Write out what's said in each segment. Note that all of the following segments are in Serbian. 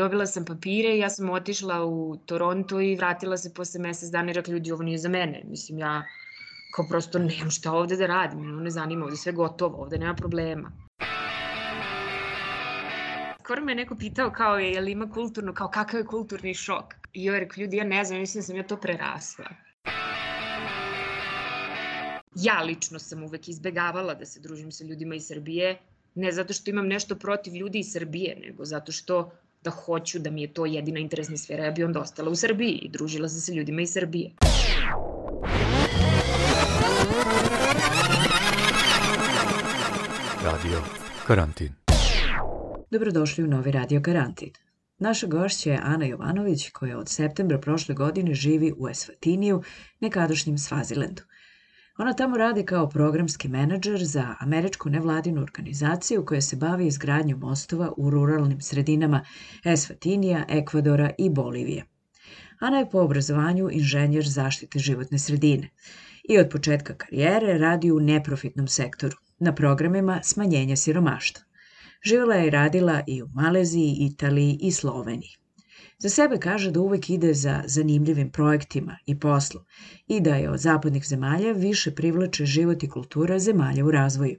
Dobila sam papire i ja sam otišla u Toronto i vratila se posle mesec dana i rekla ljudi ovo nije za mene. Mislim ja kao prosto nemam šta ovde da radim, ono ne zanima, ovde sve gotovo, ovde nema problema. Skoro me neko pitao kao je, je li ima kulturno, kao kakav je kulturni šok. I joj rekao, ljudi, ja ne znam, mislim da sam ja to prerasla. Ja lično sam uvek izbegavala da se družim sa ljudima iz Srbije, ne zato što imam nešto protiv ljudi iz Srbije, nego zato što da hoću da mi je to jedina interesna sfera, ja bi onda ostala u Srbiji i družila se sa ljudima iz Srbije. Radio Karantin. Dobrodošli u novi Radio Karantin. Naša gošća je Ana Jovanović koja od septembra prošle godine živi u Esvatiniju, nekadašnjem Svazilendu. Ona tamo radi kao programski menadžer za američku nevladinu organizaciju koja se bavi izgradnjom mostova u ruralnim sredinama Esvatinija, Ekvadora i Bolivije. Ana je po obrazovanju inženjer zaštite životne sredine i od početka karijere radi u neprofitnom sektoru, na programima smanjenja siromaštva. Živela je i radila i u Maleziji, Italiji i Sloveniji. Za sebe kaže da uvek ide za zanimljivim projektima i poslom i da je od zapadnih zemalja više privlače život i kultura zemalja u razvoju.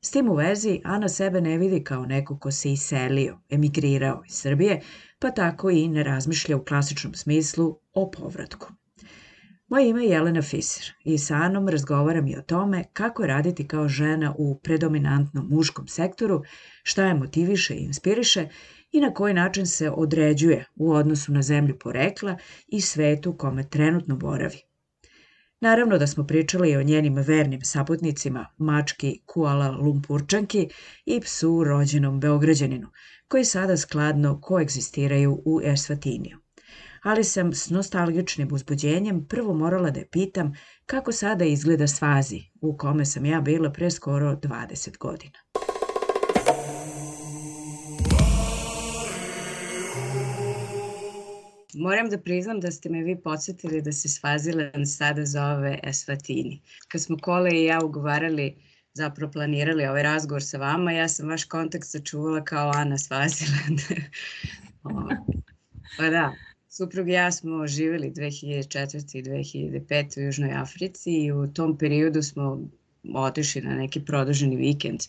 S tim u vezi, Ana sebe ne vidi kao neko ko se iselio, emigrirao iz Srbije, pa tako i ne razmišlja u klasičnom smislu o povratku. Moje ime je Jelena Fiser i sa Anom razgovaram i o tome kako je raditi kao žena u predominantnom muškom sektoru, šta je motiviše i inspiriše i na koji način se određuje u odnosu na zemlju porekla i svetu kome trenutno boravi. Naravno da smo pričali o njenim vernim saputnicima, mački Kuala Lumpurčanki i psu rođenom Beograđaninu, koji sada skladno koegzistiraju u Esvatiniju ali sam s nostalgičnim uzbuđenjem prvo morala da je pitam kako sada izgleda Svazi, u kome sam ja bila pre skoro 20 godina. Moram da priznam da ste me vi podsjetili da se Svaziland sada zove Esvatini. Kad smo Kole i ja ugovarali, zapravo planirali ovaj razgovor sa vama, ja sam vaš kontakt sačuvala kao Ana Svaziland. pa da, Suprug i ja smo živjeli 2004. i 2005. u Južnoj Africi i u tom periodu smo otišli na neki produženi vikend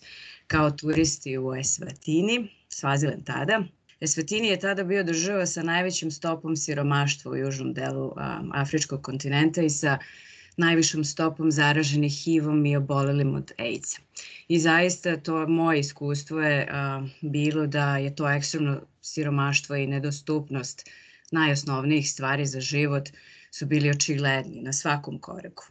kao turisti u Esvatini, Svazilen tada. Esvatini je tada bio država sa najvećim stopom siromaštva u južnom delu afričkog kontinenta i sa najvišom stopom zaraženih HIV-om i obolelim od AIDS-a. I zaista to moje iskustvo je uh, bilo da je to ekstremno siromaštvo i nedostupnost najosnovnijih stvari za život su bili očigledni na svakom koraku.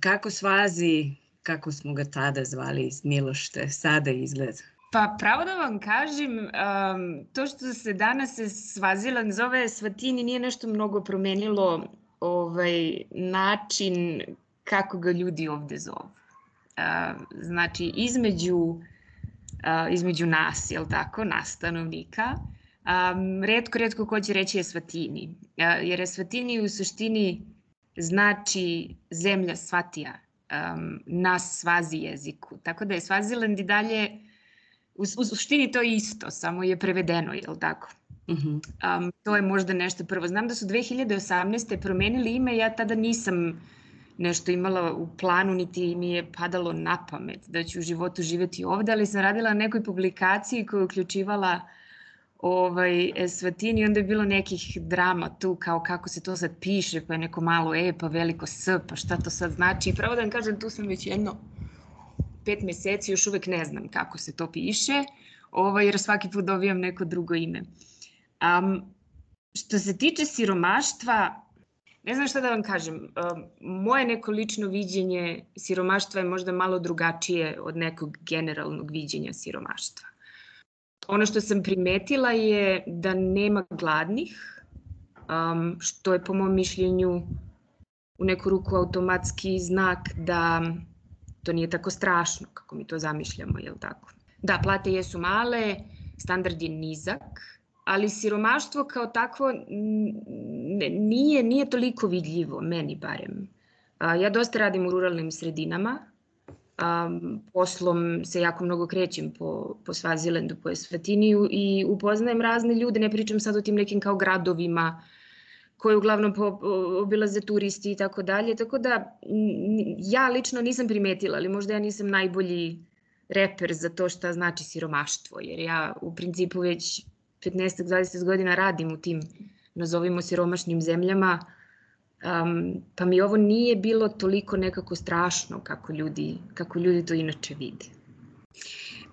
Kako svazi, kako smo ga tada zvali iz Milošte, sada izgleda? Pa pravo da vam kažem, um, to što se danas Svaziland zove Svatini nije nešto mnogo promenilo ovaj način kako ga ljudi ovde zovu. Uh, znači, između, uh, između nas, jel tako, nas stanovnika, Um, redko, redko ko će reći Esvatini, uh, jer Esvatini u suštini znači zemlja Svatija um, na svazi jeziku. Tako da je Svaziland i dalje, u, u suštini to isto, samo je prevedeno, je li tako? Uh -huh. um, to je možda nešto prvo. Znam da su 2018. promenili ime, ja tada nisam nešto imala u planu, niti mi je padalo na pamet da ću u životu živeti ovde, ali sam radila na nekoj publikaciji koja je uključivala ovaj, Svatini, onda je bilo nekih drama tu, kao kako se to sad piše, pa je neko malo E, pa veliko S, pa šta to sad znači. I pravo da vam kažem, tu sam već jedno pet meseci, još uvek ne znam kako se to piše, ovaj, jer svaki put dobijam neko drugo ime. Um, što se tiče siromaštva, ne znam šta da vam kažem, um, moje neko lično viđenje siromaštva je možda malo drugačije od nekog generalnog viđenja siromaštva. Ono što sam primetila je da nema gladnih, um, što je po mom mišljenju u neku ruku automatski znak da to nije tako strašno kako mi to zamišljamo, je li tako? Da, plate jesu male, standard je nizak, ali siromaštvo kao takvo nije, nije toliko vidljivo, meni barem. Ja dosta radim u ruralnim sredinama um, poslom se jako mnogo krećem po, po Svazilendu, po Esvatiniju i upoznajem razne ljude, ne pričam sad o tim nekim kao gradovima koje uglavnom obilaze turisti i tako dalje, tako da ja lično nisam primetila, ali možda ja nisam najbolji reper za to šta znači siromaštvo, jer ja u principu već 15-20 godina radim u tim, nazovimo siromašnim zemljama, um, pa mi ovo nije bilo toliko nekako strašno kako ljudi, kako ljudi to inače vide.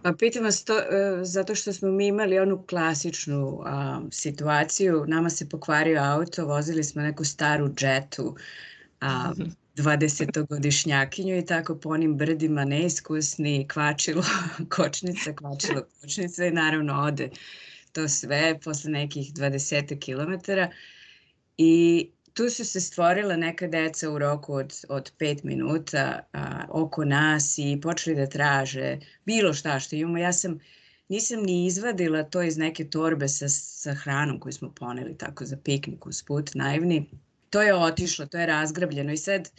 Pa pitam vas to, e, zato što smo mi imali onu klasičnu a, situaciju, nama se pokvario auto, vozili smo neku staru džetu, a, 20-godišnjakinju i tako po onim brdima neiskusni, kvačilo kočnica, kvačilo kočnica i naravno ode to sve posle nekih 20 km. I tu su se stvorila neka deca u roku od, od pet minuta a, oko nas i počeli da traže bilo šta što imamo. Ja sam, nisam ni izvadila to iz neke torbe sa, sa hranom koju smo poneli tako za piknik uz put, naivni. To je otišlo, to je razgrabljeno i sad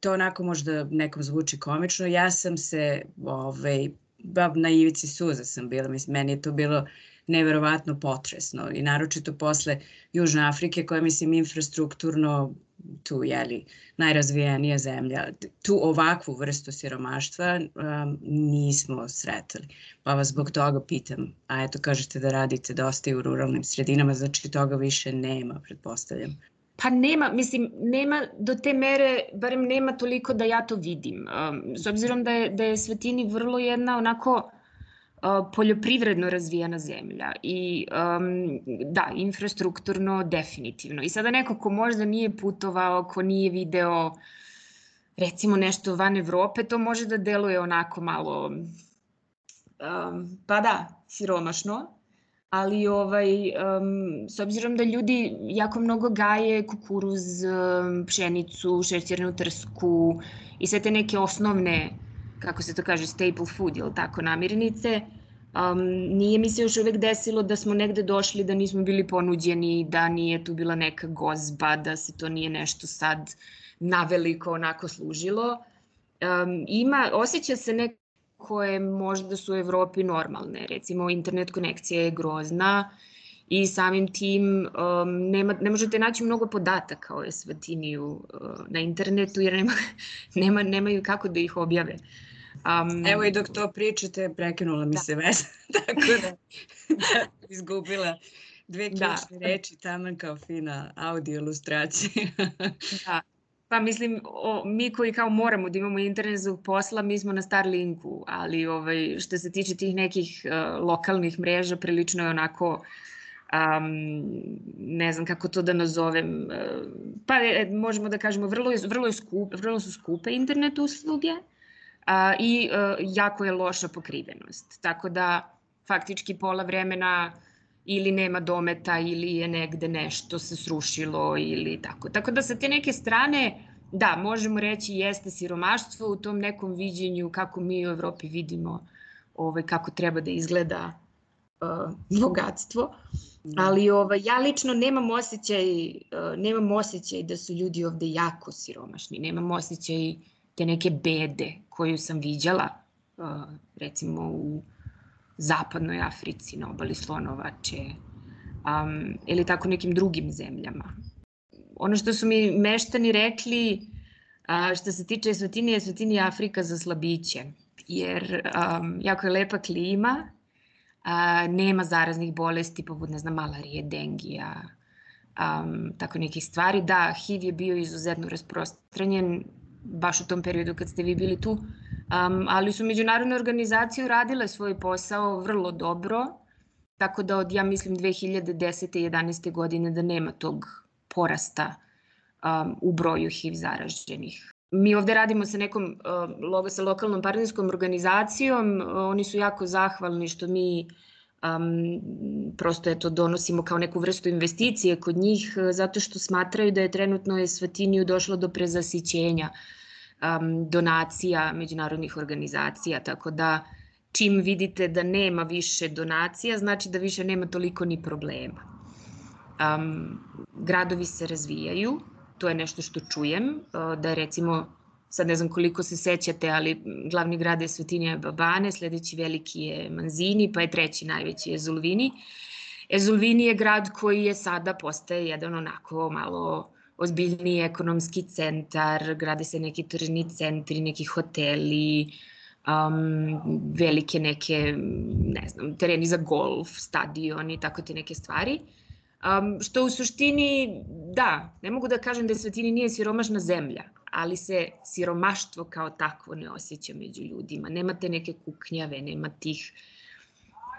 to onako možda nekom zvuči komično. Ja sam se, ovaj, na ivici suza sam bila, meni je to bilo neverovatno potresno i naročito posle Južne Afrike koja mislim infrastrukturno tu jeli najrazvijenija zemlja. Tu ovakvu vrstu siromaštva um, nismo sretali. Pa vas zbog toga pitam, a eto kažete da radite dosta i u ruralnim sredinama, znači toga više nema, pretpostavljam. Pa nema, mislim, nema do te mere, barem nema toliko da ja to vidim. Um, s obzirom da je, da je Svetini vrlo jedna onako poljoprivredno razvijena zemlja i um, da, infrastrukturno definitivno. I sada neko ko možda nije putovao, ko nije video recimo nešto van Evrope, to može da deluje onako malo, um, pa da, siromašno, ali ovaj, um, s obzirom da ljudi jako mnogo gaje kukuruz, pšenicu, šećernu trsku i sve te neke osnovne kako se to kaže, staple food, ili tako, namirnice, um, nije mi se još uvek desilo da smo negde došli da nismo bili ponuđeni, da nije tu bila neka gozba, da se to nije nešto sad naveliko onako služilo. Um, ima, osjeća se neko koje možda su u Evropi normalne. Recimo, internet konekcija je grozna i samim tim um, nema, ne možete naći mnogo podataka o Esvatiniju uh, na internetu jer nema, nema, nemaju kako da ih objave. Um, Evo i dok to pričate, prekinula mi da. se veza, tako da, da izgubila dve da. ključne da. reči, taman kao fina audio ilustracija. da. Pa mislim, o, mi koji kao moramo da imamo internet za posla, mi smo na Starlinku, ali ovaj, što se tiče tih nekih uh, lokalnih mreža, prilično je onako um, ne znam kako to da nazovem, uh, pa je, možemo da kažemo vrlo, je, vrlo, je skup, vrlo su skupe internet usluge, a, i a, e, jako je loša pokrivenost. Tako da faktički pola vremena ili nema dometa ili je negde nešto se srušilo ili tako. Tako da sa te neke strane, da, možemo reći jeste siromaštvo u tom nekom viđenju kako mi u Evropi vidimo ovaj, kako treba da izgleda uh, bogatstvo. Da. Ali ovaj, ja lično nemam osjećaj, uh, nemam osjećaj da su ljudi ovde jako siromašni. Nemam osjećaj te neke bede koju sam viđala recimo u zapadnoj Africi na obali Slonovače um, ili tako nekim drugim zemljama. Ono što su mi meštani rekli a, što se tiče Svetini je Svetini Afrika za slabiće jer um, jako je lepa klima, a, nema zaraznih bolesti poput ne znam malarije, dengija, um, tako nekih stvari. Da, HIV je bio izuzetno rasprostranjen baš u tom periodu kad ste vi bili tu, um, ali su međunarodne organizacije uradile svoj posao vrlo dobro, tako da od, ja mislim, 2010. i 11. godine da nema tog porasta um, u broju HIV zaraženih. Mi ovde radimo sa nekom uh, sa lokalnom partnerskom organizacijom, uh, oni su jako zahvalni što mi um, prosto eto, donosimo kao neku vrstu investicije kod njih, uh, zato što smatraju da je trenutno je Svatiniju došlo do prezasićenja um, donacija međunarodnih organizacija, tako da čim vidite da nema više donacija, znači da više nema toliko ni problema. Um, gradovi se razvijaju, to je nešto što čujem, uh, da je recimo sad ne znam koliko se sećate, ali glavni grad je Svetinja Babane, sledeći veliki je Manzini, pa je treći najveći je Zulvini. Ezulvini je grad koji je sada postaje jedan onako malo ozbiljniji ekonomski centar, grade se neki tržni centri, neki hoteli, um, velike neke, ne znam, tereni za golf, stadioni, tako te neke stvari. Um, što u suštini, da, ne mogu da kažem da Svetini nije siromašna zemlja, ali se siromaštvo kao takvo ne osjeća među ljudima. Nema te neke kuknjave, nema tih,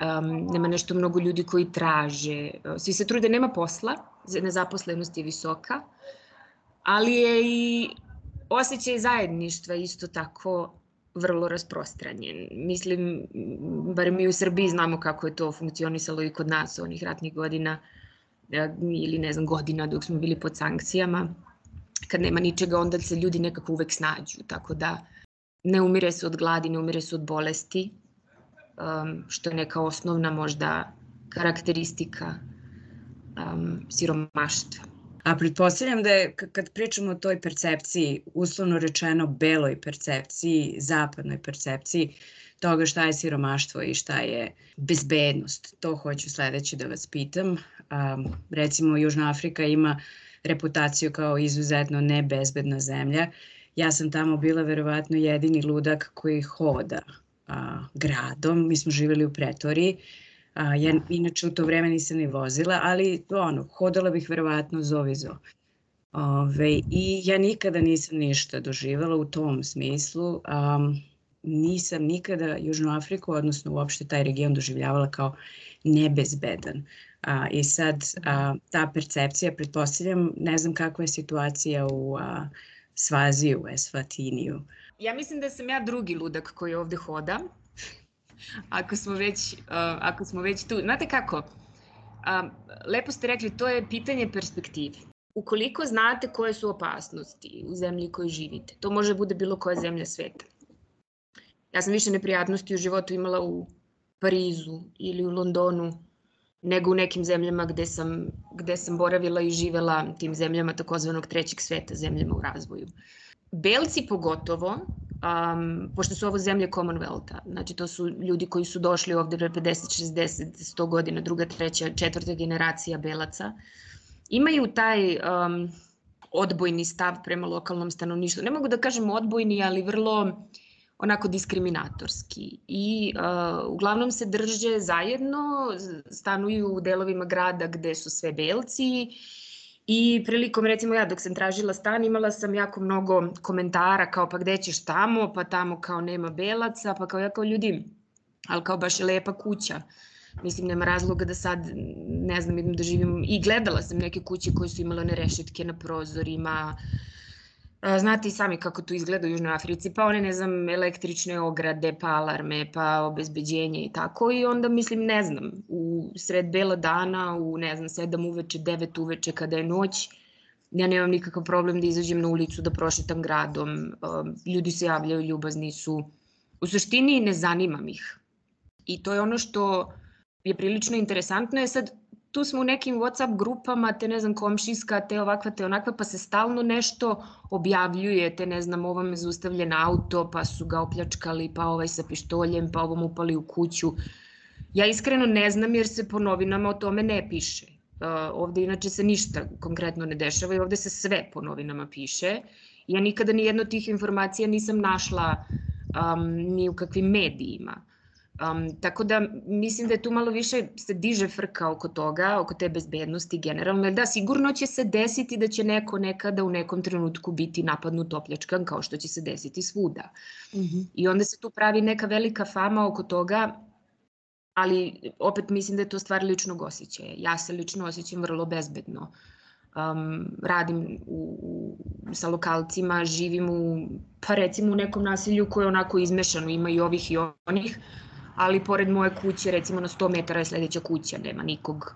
um, nema nešto mnogo ljudi koji traže. Svi se trude, nema posla, nezaposlenost je visoka, ali je i osjećaj zajedništva isto tako vrlo rasprostranjen. Mislim, bar mi u Srbiji znamo kako je to funkcionisalo i kod nas onih ratnih godina e, ili ne znam godina dok smo bili pod sankcijama. Kad nema ničega, onda se ljudi nekako uvek snađu, tako da ne umire se od gladi, ne umire se od bolesti, um, što je neka osnovna možda karakteristika um, siromaštva. A pretpostavljam da je, kad pričamo o toj percepciji, uslovno rečeno beloj percepciji, zapadnoj percepciji, toga šta je siromaštvo i šta je bezbednost. To hoću sledeće da vas pitam. Um, recimo, Južna Afrika ima reputaciju kao izuzetno nebezbedna zemlja. Ja sam tamo bila verovatno jedini ludak koji hoda a, gradom. Mi smo živeli u Pretoriji A, ja inače u to vreme nisam ni vozila, ali ono, hodala bih verovatno zovizo. Ove, I ja nikada nisam ništa doživala u tom smislu. Um, nisam nikada Južnu Afriku, odnosno uopšte taj region doživljavala kao nebezbedan. A, I sad a, ta percepcija, pretpostavljam, ne znam kakva je situacija u a, Svaziju, u Esvatiniju. Ja mislim da sam ja drugi ludak koji ovde hoda ako smo već, uh, ako smo već tu. Znate kako, uh, lepo ste rekli, to je pitanje perspektive. Ukoliko znate koje su opasnosti u zemlji kojoj živite, to može bude bilo koja zemlja sveta. Ja sam više neprijatnosti u životu imala u Parizu ili u Londonu nego u nekim zemljama gde sam, gde sam boravila i živela tim zemljama takozvanog trećeg sveta, zemljama u razvoju. Belci pogotovo, um, pošto su ovo zemlje Commonwealtha, znači to su ljudi koji su došli ovde pre 50, 60, 100 godina, druga, treća, četvrta generacija belaca, imaju taj um, odbojni stav prema lokalnom stanovništvu. Ne mogu da kažem odbojni, ali vrlo onako diskriminatorski. I uh, uglavnom se drže zajedno, stanuju u delovima grada gde su sve belci. I prilikom, recimo ja dok sam tražila stan, imala sam jako mnogo komentara kao pa gde ćeš tamo, pa tamo kao nema belaca, pa kao ja kao ljudi, ali kao baš je lepa kuća. Mislim, nema razloga da sad, ne znam, idem da živim, i gledala sam neke kuće koje su imale one rešetke na prozorima, Znate i sami kako to izgleda u Južnoj Africi, pa one, ne znam, električne ograde, pa alarme, pa obezbeđenje i tako. I onda, mislim, ne znam, u sred bela dana, u, ne znam, sedam uveče, devet uveče, kada je noć, ja nemam nikakav problem da izađem na ulicu, da prošetam gradom. Ljudi se javljaju, ljubazni su. U suštini ne zanimam ih. I to je ono što je prilično interesantno. Je sad, tu smo u nekim Whatsapp grupama, te ne znam, komšijska, te ovakva, te onakva, pa se stalno nešto objavljuje, te ne znam, ovom je zaustavljen auto, pa su ga opljačkali, pa ovaj sa pištoljem, pa ovom upali u kuću. Ja iskreno ne znam jer se po novinama o tome ne piše. Uh, ovde inače se ništa konkretno ne dešava i ovde se sve po novinama piše. Ja nikada ni jedno od tih informacija nisam našla um, ni u kakvim medijima. Um, tako da mislim da je tu malo više se diže frka oko toga, oko te bezbednosti generalno. Jer da, sigurno će se desiti da će neko nekada u nekom trenutku biti napadnut opljačkan kao što će se desiti svuda. Mm -hmm. I onda se tu pravi neka velika fama oko toga, ali opet mislim da je to stvar ličnog osjećaja. Ja se lično osjećam vrlo bezbedno. Um, radim u, u, sa lokalcima, živim u, pa recimo u nekom naselju koje je onako izmešano, ima i ovih i onih, ali pored moje kuće, recimo na 100 metara je sledeća kuća, nema nikog,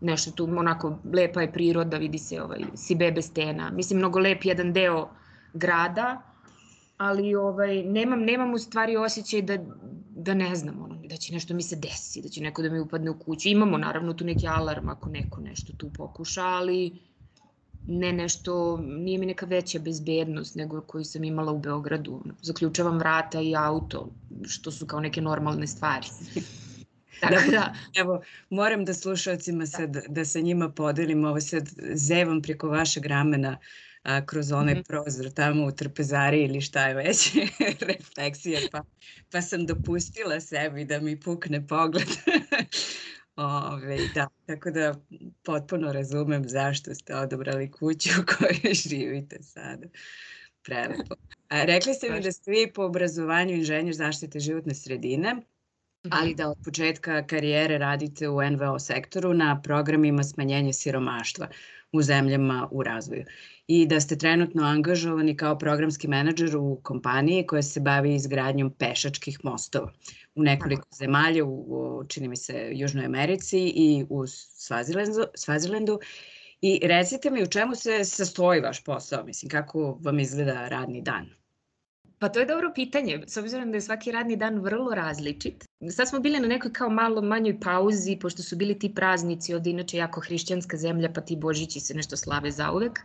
nešto tu, onako, lepa je priroda, vidi se ovaj, si bebe stena. Mislim, mnogo lep jedan deo grada, ali ovaj, nemam, nemam u stvari osjećaj da, da ne znam, ono, da će nešto mi se desi, da će neko da mi upadne u kuću. Imamo naravno tu neki alarm ako neko nešto tu pokuša, ali ne nešto, nije mi neka veća bezbednost nego koju sam imala u Beogradu. Zaključavam vrata i auto, što su kao neke normalne stvari. Tako da, da. Evo, moram da slušalcima sad, da sa njima podelim ovo sad zevom preko vašeg ramena a, kroz onaj mm -hmm. prozor tamo u trpezari ili šta je već refleksija, pa, pa sam dopustila sebi da mi pukne pogled. Ove, da, tako da potpuno razumem zašto ste odobrali kuću u kojoj živite sada. Prelepo. A, rekli ste mi da ste vi po obrazovanju inženjer zaštite životne sredine, ali da od početka karijere radite u NVO sektoru na programima smanjenja siromaštva u zemljama u razvoju i da ste trenutno angažovani kao programski menadžer u kompaniji koja se bavi izgradnjom pešačkih mostova u nekoliko Tako. zemalja, u, u, čini mi se, Južnoj Americi i u Svazilendu, Svazilendu. I recite mi u čemu se sastoji vaš posao, mislim, kako vam izgleda radni dan? Pa to je dobro pitanje, s obzirom da je svaki radni dan vrlo različit. Sad smo bili na nekoj kao malo manjoj pauzi, pošto su bili ti praznici, ovde inače jako hrišćanska zemlja, pa ti božići se nešto slave zauvek,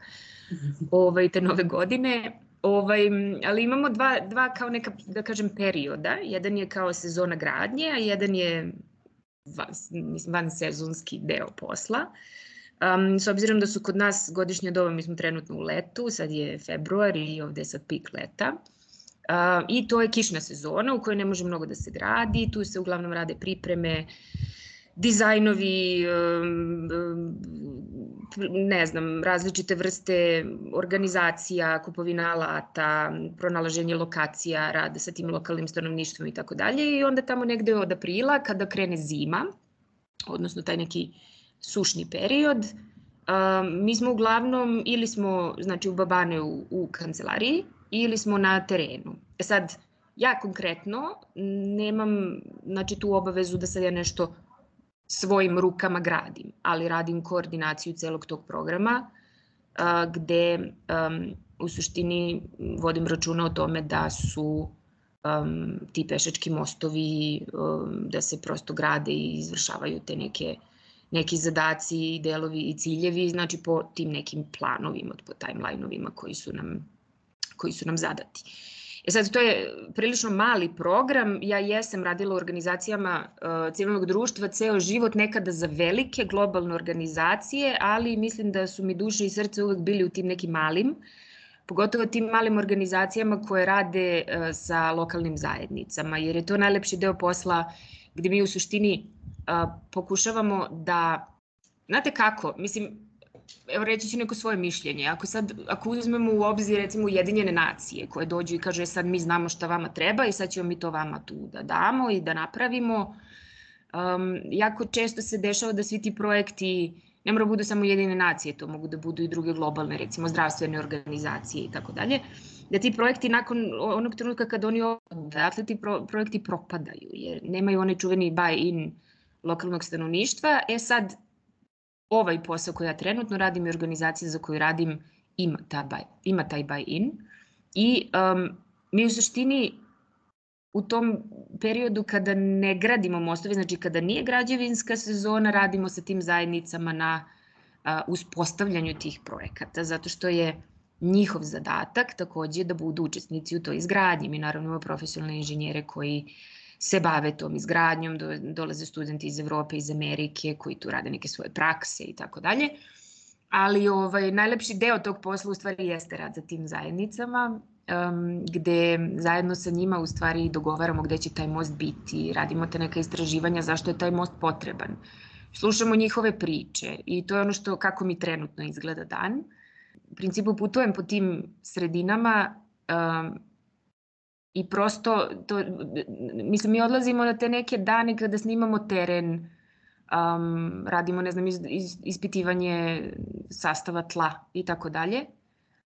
ovaj, te nove godine. Ovaj, ali imamo dva, dva kao neka, da kažem, perioda. Jedan je kao sezona gradnje, a jedan je van, mislim, van sezonski deo posla. Um, s obzirom da su kod nas godišnje doba, mi smo trenutno u letu, sad je februar i ovde je sad pik leta. Uh, I to je kišna sezona u kojoj ne može mnogo da se gradi, tu se uglavnom rade pripreme, dizajnovi, ne znam, različite vrste organizacija, kupovina alata, pronalaženje lokacija, rade sa tim lokalnim stanovništvom i tako dalje. I onda tamo negde od aprila, kada krene zima, odnosno taj neki sušni period, mi smo uglavnom ili smo znači, u Babane u, u kancelariji ili smo na terenu. E sad, ja konkretno nemam znači, tu obavezu da sad ja nešto svojim rukama gradim, ali radim koordinaciju celog tog programa gde um, u suštini vodim računa o tome da su um, ti pešački mostovi, um, da se prosto grade i izvršavaju te neke neki zadaci, delovi i ciljevi, znači po tim nekim planovima, po timeline-ovima koji su nam, koji su nam zadati. E sad, to je prilično mali program. Ja jesam radila u organizacijama uh, civilnog društva ceo život, nekada za velike globalne organizacije, ali mislim da su mi duše i srce uvek bili u tim nekim malim, pogotovo tim malim organizacijama koje rade uh, sa lokalnim zajednicama, jer je to najlepši deo posla gde mi u suštini uh, pokušavamo da, znate kako, mislim, evo reći ću neko svoje mišljenje. Ako sad, ako uzmemo u obzir recimo Ujedinjene nacije koje dođu i kažu e, sad mi znamo šta vama treba i sad ćemo mi to vama tu da damo i da napravimo. Um, jako često se dešava da svi ti projekti ne mora budu samo Ujedinjene nacije, to mogu da budu i druge globalne, recimo zdravstvene organizacije i tako dalje, da ti projekti nakon onog trenutka kad oni odatle ti pro, projekti propadaju, jer nemaju onaj čuveni buy-in lokalnog stanovništva. E sad, ovaj posao koji ja trenutno radim i organizacija za koju radim ima, ta buy, ima taj buy-in i um, mi u suštini u tom periodu kada ne gradimo mostove, znači kada nije građevinska sezona, radimo sa tim zajednicama na a, uspostavljanju tih projekata, zato što je njihov zadatak takođe da budu učesnici u toj izgradnji. Mi naravno imamo profesionalne inženjere koji uh, se bave tom izgradnjom, do, dolaze studenti iz Evrope, iz Amerike koji tu rade neke svoje prakse i tako dalje. Ali ovaj, najlepši deo tog posla u stvari jeste rad za tim zajednicama, um, gde zajedno sa njima u stvari dogovaramo gde će taj most biti, radimo te neka istraživanja zašto je taj most potreban. Slušamo njihove priče i to je ono što kako mi trenutno izgleda dan. U principu putujem po tim sredinama um, I prosto, to, mislim, mi odlazimo na te neke dane kada snimamo teren, um, radimo, ne znam, iz, iz, ispitivanje sastava tla i tako dalje,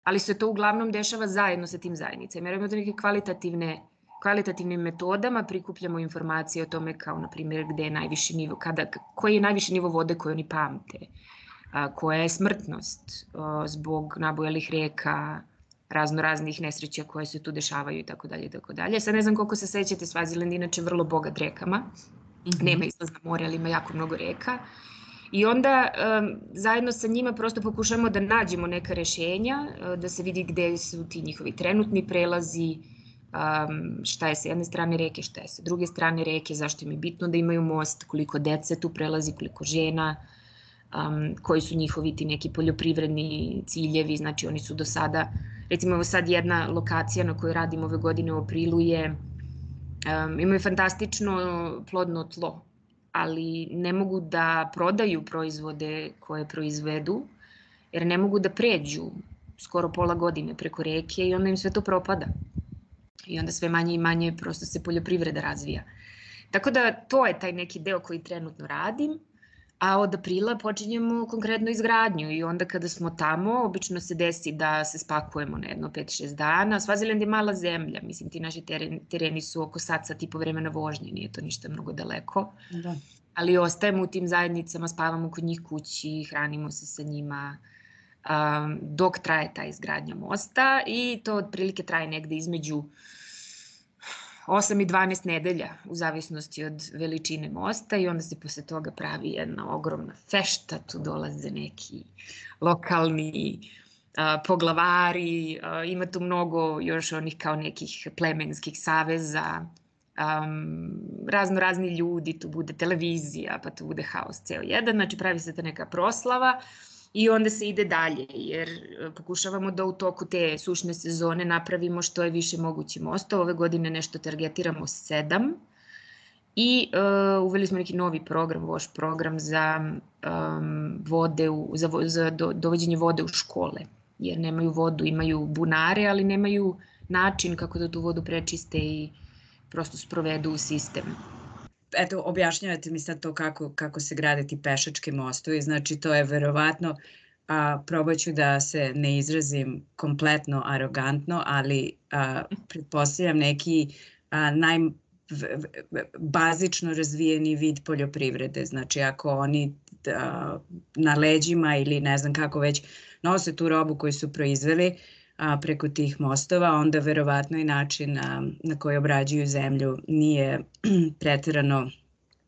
ali se to uglavnom dešava zajedno sa tim zajednicama. Jer imamo neke kvalitativne kvalitativnim metodama prikupljamo informacije o tome kao, na primjer, gde je najviši nivo, kada, koji je najviši nivo vode koje oni pamte, a, koja je smrtnost a, zbog nabojalih reka, razno raznih nesreća koje se tu dešavaju i tako dalje i tako dalje. Sad ne znam koliko se sećate, Svaziland inače vrlo bogat rekama. Mm -hmm. Nema izlaz na more, ali ima jako mnogo reka. I onda um, zajedno sa njima prosto pokušamo da nađemo neka rešenja, uh, da se vidi gde su ti njihovi trenutni prelazi, um, šta je sa jedne strane reke, šta je sa druge strane reke, zašto im je bitno da imaju most, koliko dece tu prelazi, koliko žena, um, koji su njihovi ti neki poljoprivredni ciljevi, znači oni su do sada, recimo sad jedna lokacija na kojoj radimo ove godine u aprilu je, um, imaju fantastično plodno tlo, ali ne mogu da prodaju proizvode koje proizvedu, jer ne mogu da pređu skoro pola godine preko reke i onda im sve to propada. I onda sve manje i manje prosto se poljoprivreda razvija. Tako da to je taj neki deo koji trenutno radim a od aprila počinjemo konkretno izgradnju i onda kada smo tamo, obično se desi da se spakujemo na jedno 5-6 dana. Svaziland je mala zemlja, mislim ti naši tereni, tereni su oko sat, sat i po vremena vožnje, nije to ništa mnogo daleko. Da. Ali ostajemo u tim zajednicama, spavamo kod njih kući, hranimo se sa njima um, dok traje ta izgradnja mosta i to otprilike traje negde između 8 i 12 nedelja u zavisnosti od veličine mosta i onda se posle toga pravi jedna ogromna fešta, tu dolaze neki lokalni a, poglavari, a, ima tu mnogo još onih kao nekih plemenskih saveza, um, razno razni ljudi, tu bude televizija, pa tu bude haos ceo jedan, znači pravi se ta neka proslava, i onda se ide dalje, jer e, pokušavamo da u toku te sušne sezone napravimo što je više moguće mostova. Ove godine nešto targetiramo sedam. I uh, uveli smo neki novi program, voš program za um, vode, u, za, za do, dovođenje vode u škole, jer nemaju vodu, imaju bunare, ali nemaju način kako da tu vodu prečiste i prosto sprovedu u sistem eto, objašnjavate mi sad to kako, kako se grade ti pešački mostovi, znači to je verovatno, a, probat ću da se ne izrazim kompletno arogantno, ali a, pretpostavljam neki a, naj, bazično razvijeni vid poljoprivrede. Znači ako oni a, na leđima ili ne znam kako već nose tu robu koju su proizveli, a, preko tih mostova, onda verovatno i način a, na koji obrađuju zemlju nije preterano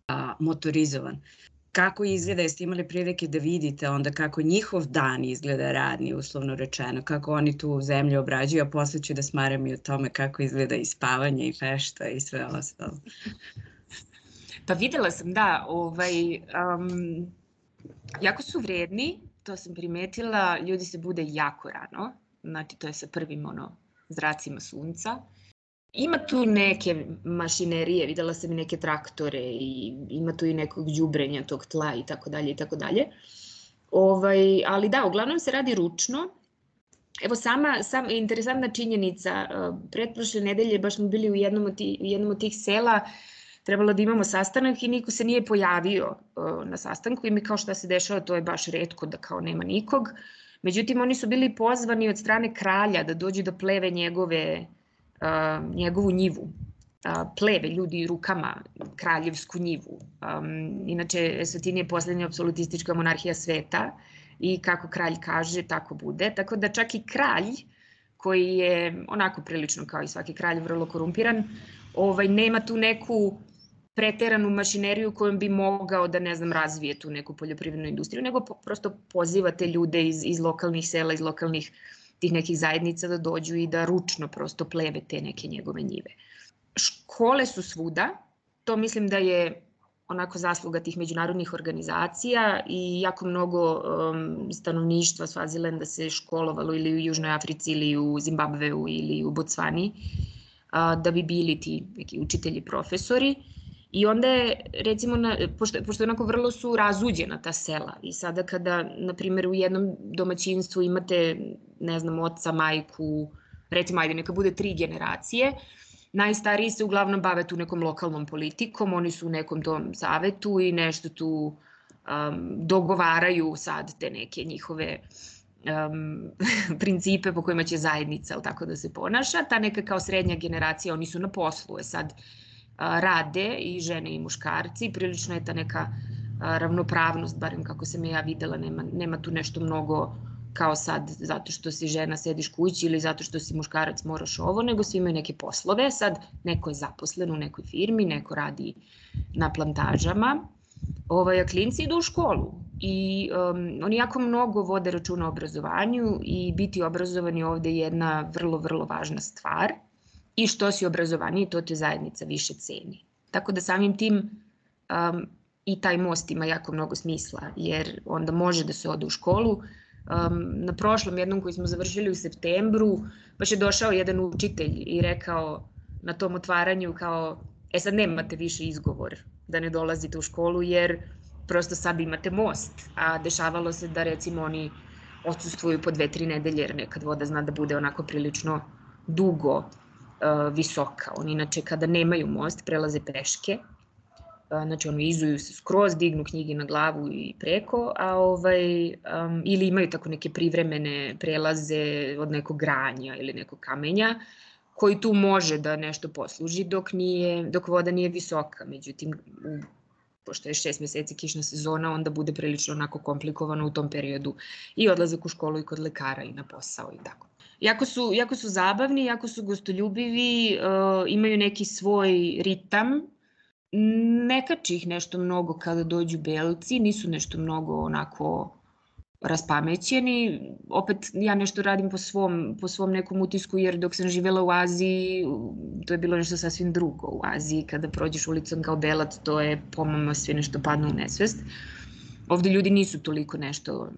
a, motorizovan. Kako izgleda, jeste imali prilike da vidite onda kako njihov dan izgleda radni, uslovno rečeno, kako oni tu zemlju obrađuju, a posle ću da smaram i o tome kako izgleda i spavanje i fešta i sve ostalo. Pa videla sam, da, ovaj, um, jako su vredni, to sam primetila, ljudi se bude jako rano, znači to je sa prvim ono, zracima sunca. Ima tu neke mašinerije, videla sam i neke traktore i ima tu i nekog đubrenja tog tla i tako dalje i tako dalje. Ovaj, ali da, uglavnom se radi ručno. Evo sama, sama interesantna činjenica, pretprošle nedelje baš smo bili u jednom od, ti, u jednom od tih sela, trebalo da imamo sastanak i niko se nije pojavio na sastanku i mi kao šta se dešava, to je baš redko da kao nema nikog. Međutim, oni su bili pozvani od strane kralja da dođu da pleve njegove, uh, njegovu njivu. Uh, pleve ljudi rukama kraljevsku njivu. Um, inače, Eswatini je poslednja apsolutistička monarhija sveta i kako kralj kaže, tako bude. Tako da čak i kralj, koji je onako prilično kao i svaki kralj vrlo korumpiran, ovaj, nema tu neku preteranu mašineriju kojom bi mogao da, ne znam, razvije tu neku poljoprivrednu industriju, nego po, prosto poziva te ljude iz, iz lokalnih sela, iz lokalnih tih nekih zajednica da dođu i da ručno prosto pleve te neke njegove njive. Škole su svuda, to mislim da je onako zasluga tih međunarodnih organizacija i jako mnogo um, stanovništva Svazilenda se školovalo ili u Južnoj Africi ili u Zimbabveu ili u Botsvani a, da bi bili ti neki učitelji, profesori. I onda je, recimo, na, pošto, pošto onako vrlo su razuđena ta sela i sada kada, na primjer, u jednom domaćinstvu imate, ne znam, oca, majku, recimo, ajde, neka bude tri generacije, najstariji se uglavnom bave tu nekom lokalnom politikom, oni su u nekom tom savetu i nešto tu um, dogovaraju sad te neke njihove um, principe po kojima će zajednica, ali tako da se ponaša. Ta neka kao srednja generacija, oni su na poslu, je sad rade i žene i muškarci, prilično je ta neka ravnopravnost, barem kako sam ja videla, nema, nema tu nešto mnogo kao sad zato što si žena sediš kući ili zato što si muškarac moraš ovo, nego svi imaju neke poslove. Sad neko je zaposlen u nekoj firmi, neko radi na plantažama. Ovaj, a klinci idu u školu i um, oni jako mnogo vode računa o obrazovanju i biti obrazovani ovde je jedna vrlo, vrlo važna stvar i što si obrazovaniji, to te zajednica više ceni. Tako da samim tim um, i taj most ima jako mnogo smisla, jer onda može da se ode u školu. Um, na prošlom jednom koji smo završili u septembru, baš je došao jedan učitelj i rekao na tom otvaranju kao, e sad nemate više izgovor da ne dolazite u školu, jer prosto sad imate most, a dešavalo se da recimo oni odsustvuju po dve, tri nedelje, jer nekad voda zna da bude onako prilično dugo visoka. Oni inače kada nemaju most prelaze peške, uh, znači oni izuju se skroz, dignu knjige na glavu i preko, a ovaj, um, ili imaju tako neke privremene prelaze od nekog granja ili nekog kamenja, koji tu može da nešto posluži dok, nije, dok voda nije visoka. Međutim, u pošto je šest meseci kišna sezona, onda bude prilično onako komplikovano u tom periodu i odlazak u školu i kod lekara i na posao i tako. Jako su, jako su zabavni, jako su gostoljubivi, uh, imaju neki svoj ritam, ne kači ih nešto mnogo kada dođu belci, nisu nešto mnogo onako raspamećeni. Opet ja nešto radim po svom, po svom nekom utisku jer dok sam živela u Aziji to je bilo nešto sasvim drugo. U Aziji kada prođeš ulicom kao belac to je pomama sve nešto padne u nesvest. Ovde ljudi nisu toliko nešto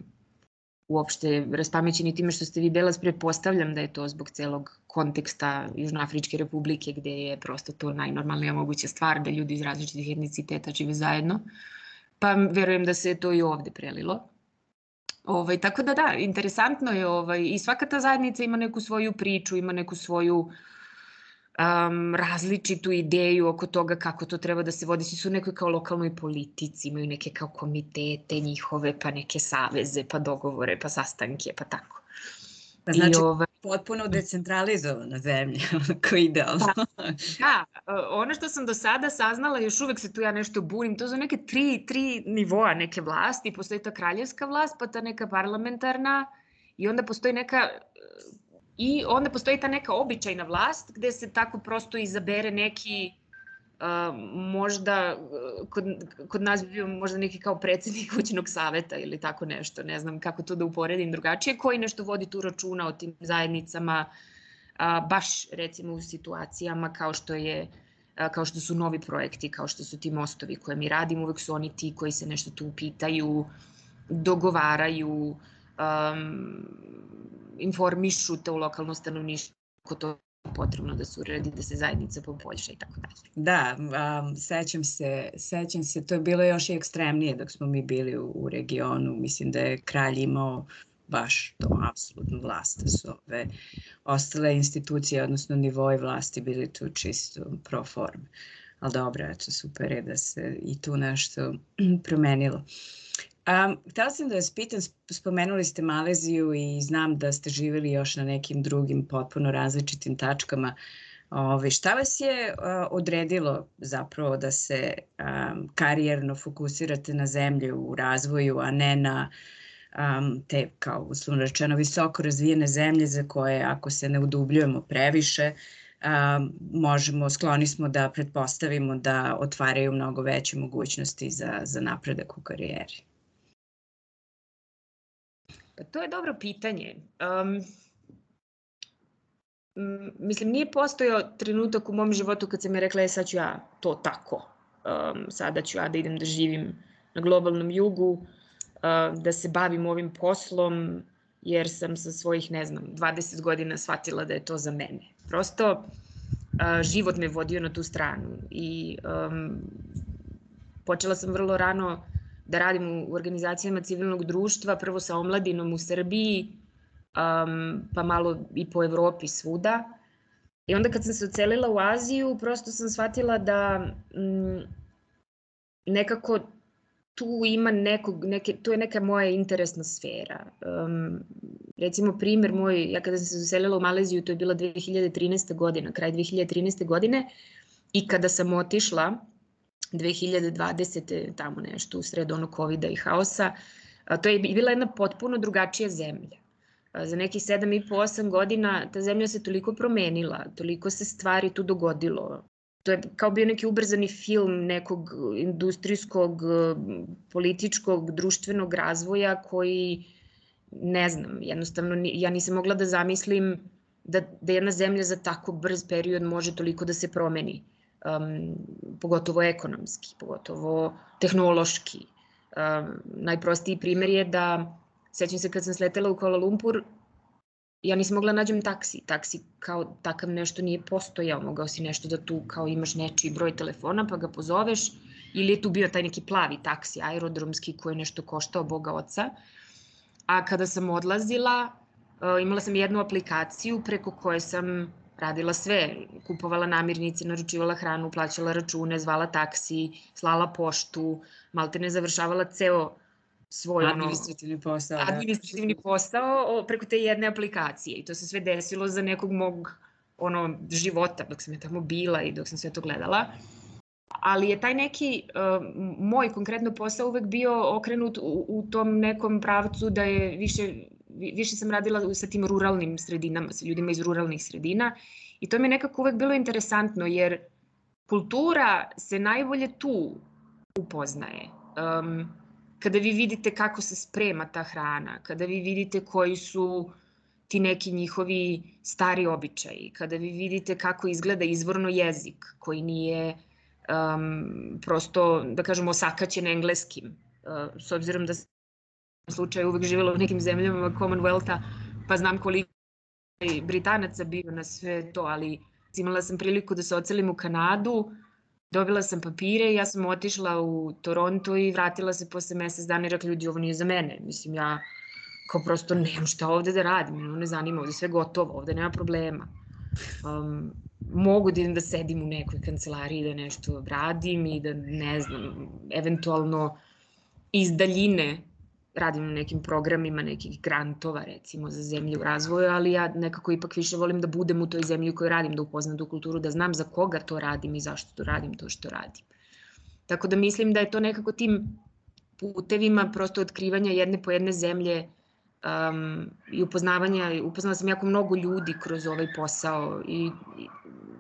uopšte raspamećeni time što ste vi belac, prepostavljam da je to zbog celog konteksta Južnoafričke republike gde je prosto to najnormalnija moguća stvar da ljudi iz različitih etniciteta žive zajedno. Pa verujem da se to i ovde prelilo. Ovaj, tako da da, interesantno je ovaj, i svaka ta zajednica ima neku svoju priču, ima neku svoju um, različitu ideju oko toga kako to treba da se vodi. Svi su u nekoj kao lokalnoj politici, imaju neke kao komitete njihove, pa neke saveze, pa dogovore, pa sastanke, pa tako. Pa znači, I, ovaj, potpuno decentralizovana zemlja, onako idealno. Da, da, ono što sam do sada saznala, još uvek se tu ja nešto bunim, to su neke tri, tri nivoa neke vlasti, postoji ta kraljevska vlast, pa ta neka parlamentarna i onda postoji neka i onda postoji ta neka običajna vlast gde se tako prosto izabere neki možda kod, kod nas bi bio možda neki kao predsednik kućnog saveta ili tako nešto, ne znam kako to da uporedim drugačije, koji nešto vodi tu računa o tim zajednicama, a, baš recimo u situacijama kao što je a, kao što su novi projekti, kao što su ti mostovi koje mi radimo, uvek su oni ti koji se nešto tu pitaju, dogovaraju, um, informišu te u lokalno stanovništvo to potrebno da se uredi, da se zajednica poboljša i tako dalje. Da, um, sećam se, sećam se, to je bilo još i ekstremnije dok smo mi bili u, u regionu, mislim da je kralj imao baš to apsolutnu vlast, da su ove ostale institucije, odnosno nivoje vlasti bili tu čisto pro forme. Ali dobro, eto, super je da se i tu nešto promenilo. Um, htela sam da vas pitam, spomenuli ste Maleziju i znam da ste živjeli još na nekim drugim potpuno različitim tačkama. Ove, šta vas je uh, odredilo zapravo da se um, karijerno fokusirate na zemlje u razvoju, a ne na um, te, kao uslovno rečeno, visoko razvijene zemlje za koje ako se ne udubljujemo previše, um, možemo, skloni smo da pretpostavimo da otvaraju mnogo veće mogućnosti za, za napredak u karijeri. Pa to je dobro pitanje. Um, mislim, nije postojao trenutak u mom životu kad sam je rekla, je sad ću ja to tako. Um, sada ću ja da idem da živim na globalnom jugu, uh, da se bavim ovim poslom, jer sam sa svojih, ne znam, 20 godina shvatila da je to za mene. Prosto, uh, život me vodio na tu stranu i um, počela sam vrlo rano da radim u organizacijama civilnog društva, prvo sa omladinom u Srbiji, um, pa malo i po Evropi svuda. I onda kad sam se ocelila u Aziju, prosto sam shvatila da mm, nekako tu ima nekog, neke, tu je neka moja interesna sfera. Um, recimo primer moj, ja kada sam se uselila u Maleziju, to je bila 2013. godina, kraj 2013. godine, i kada sam otišla, 2020. tamo nešto u sred onog covid i haosa, to je bila jedna potpuno drugačija zemlja. Za nekih 7,5-8 godina ta zemlja se toliko promenila, toliko se stvari tu dogodilo, to je kao bio neki ubrzani film nekog industrijskog, političkog, društvenog razvoja koji, ne znam, jednostavno ja nisam mogla da zamislim da, da jedna zemlja za tako brz period može toliko da se promeni. Um, pogotovo ekonomski, pogotovo tehnološki. Um, najprostiji primer je da, sećam se kad sam sletela u Kuala Lumpur, ja nisam mogla da nađem taksi. Taksi kao takav nešto nije postojao, mogao si nešto da tu kao imaš nečiji broj telefona pa ga pozoveš ili je tu bio taj neki plavi taksi aerodromski koji je nešto koštao Boga oca. A kada sam odlazila, e, imala sam jednu aplikaciju preko koje sam radila sve, kupovala namirnice, naručivala hranu, plaćala račune, zvala taksi, slala poštu, malte ne završavala ceo svoj administrativni ono, posao. Da. Administrativni da. posao preko te jedne aplikacije i to se sve desilo za nekog mog ono života dok sam ja tamo bila i dok sam sve to gledala. Ali je taj neki uh, moj konkretno posao uvek bio okrenut u, u tom nekom pravcu da je više više sam radila sa tim ruralnim sredinama, sa ljudima iz ruralnih sredina i to mi je nekako uvek bilo interesantno jer kultura se najbolje tu upoznaje. Um, kada vi vidite kako se sprema ta hrana, kada vi vidite koji su ti neki njihovi stari običaji, kada vi vidite kako izgleda izvorno jezik koji nije um, prosto, da kažemo, osakaćen engleskim, uh, s obzirom da slučaju uvek živjela u nekim zemljama Commonwealtha, pa znam koliko je Britanaca bio na sve to, ali imala sam priliku da se ocelim u Kanadu, dobila sam papire i ja sam otišla u Toronto i vratila se posle mesec dana i rekla ljudi ovo nije za mene. Mislim ja kao prosto nemam šta ovde da radim, ne zanima, ovde sve gotovo, ovde nema problema. Um, mogu da idem da sedim u nekoj kancelariji da nešto radim i da ne znam, eventualno iz daljine radim na nekim programima nekih grantova recimo za zemlju u razvoju, ali ja nekako ipak više volim da budem u toj zemlji u kojoj radim, da upoznam tu kulturu, da znam za koga to radim i zašto to radim to što radim. Tako da mislim da je to nekako tim putevima prosto otkrivanja jedne po jedne zemlje um, i upoznavanja, upoznala sam jako mnogo ljudi kroz ovaj posao i, i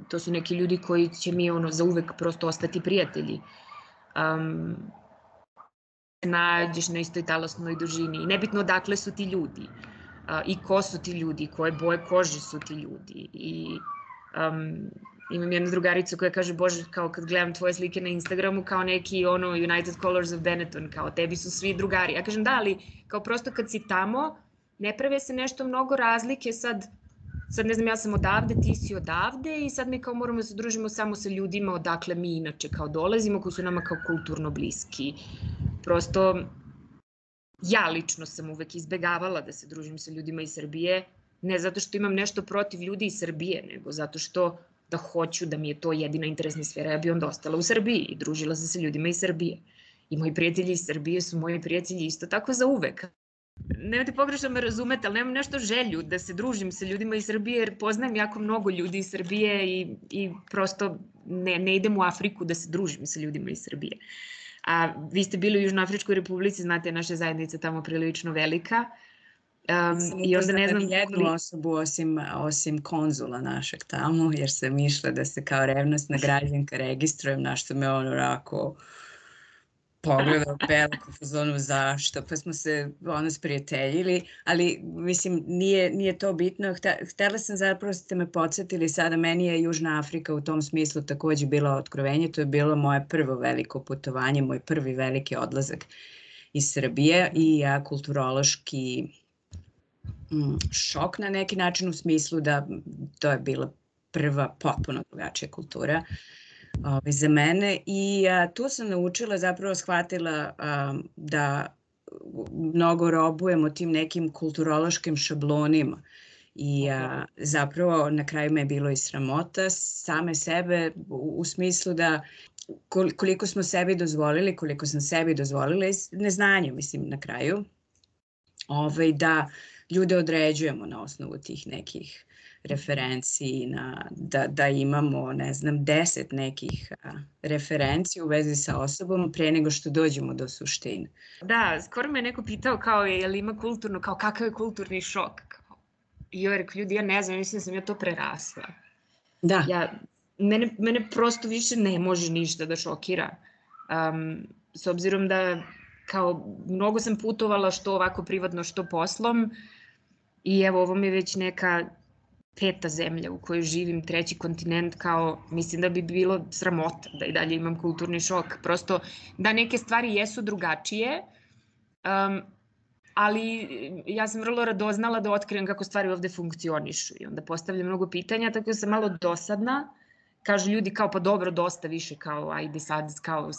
to su neki ljudi koji će mi ono za uvek prosto ostati prijatelji. Um, nađeš na istoj talosnoj dužini i nebitno odakle su ti ljudi i ko su ti ljudi, koje boje kože su ti ljudi i um, imam jednu drugaricu koja kaže, bože, kao kad gledam tvoje slike na Instagramu, kao neki ono United Colors of Benetton, kao tebi su svi drugari. Ja kažem, da, ali kao prosto kad si tamo, ne prave se nešto mnogo razlike sad sad ne znam, ja sam odavde, ti si odavde i sad mi kao moramo da se družimo samo sa ljudima odakle mi inače kao dolazimo, koji su nama kao kulturno bliski. Prosto, ja lično sam uvek izbegavala da se družim sa ljudima iz Srbije, ne zato što imam nešto protiv ljudi iz Srbije, nego zato što da hoću da mi je to jedina interesna sfera, ja bi onda ostala u Srbiji i družila se sa ljudima iz Srbije. I moji prijatelji iz Srbije su moji prijatelji isto tako za uvek nemojte pogrešno me razumete, ali nemam nešto želju da se družim sa ljudima iz Srbije, jer poznajem jako mnogo ljudi iz Srbije i, i prosto ne, ne idem u Afriku da se družim sa ljudima iz Srbije. A vi ste bili u Južnoafričkoj republici, znate, naša zajednica tamo prilično velika. Um, I onda ne znam jednu koliko... osobu osim, osim konzula našeg tamo, jer sam išla da se kao revnostna građanka registrujem, na što me on onako pogledao Belku u zonu zašto, pa smo se ono sprijateljili, ali mislim nije, nije to bitno. Htela sam zapravo ste me podsjetili sada, meni je Južna Afrika u tom smislu takođe bila otkrovenje, to je bilo moje prvo veliko putovanje, moj prvi veliki odlazak iz Srbije i ja kulturološki mm, šok na neki način u smislu da to je bila prva potpuno drugačija kultura. Uh, ovaj, za mene i a, tu sam naučila, zapravo shvatila a, da mnogo robujemo tim nekim kulturološkim šablonima. I a, zapravo na kraju me je bilo i sramota same sebe u, u smislu da koliko smo sebi dozvolili, koliko sam sebi dozvolila iz neznanja, mislim, na kraju, ovaj, da ljude određujemo na osnovu tih nekih referenciji, na, da, da imamo, ne znam, deset nekih a, referenciji u vezi sa osobom pre nego što dođemo do suštine. Da, skoro me neko pitao kao je, je li ima kulturno, kao kakav je kulturni šok? Kao, I joj rekao, ljudi, ja ne znam, mislim da sam ja to prerasla. Da. Ja mene, mene prosto više ne može ništa da šokira. Um, s obzirom da kao mnogo sam putovala što ovako privatno što poslom i evo ovo mi je već neka peta zemlja u kojoj živim, treći kontinent, kao mislim da bi bilo sramota da i dalje imam kulturni šok. Prosto da neke stvari jesu drugačije, um, ali ja sam vrlo radoznala da otkrijem kako stvari ovde funkcionišu i onda postavljam mnogo pitanja, tako da sam malo dosadna. Kažu ljudi kao pa dobro, dosta više, kao ajde sad, kao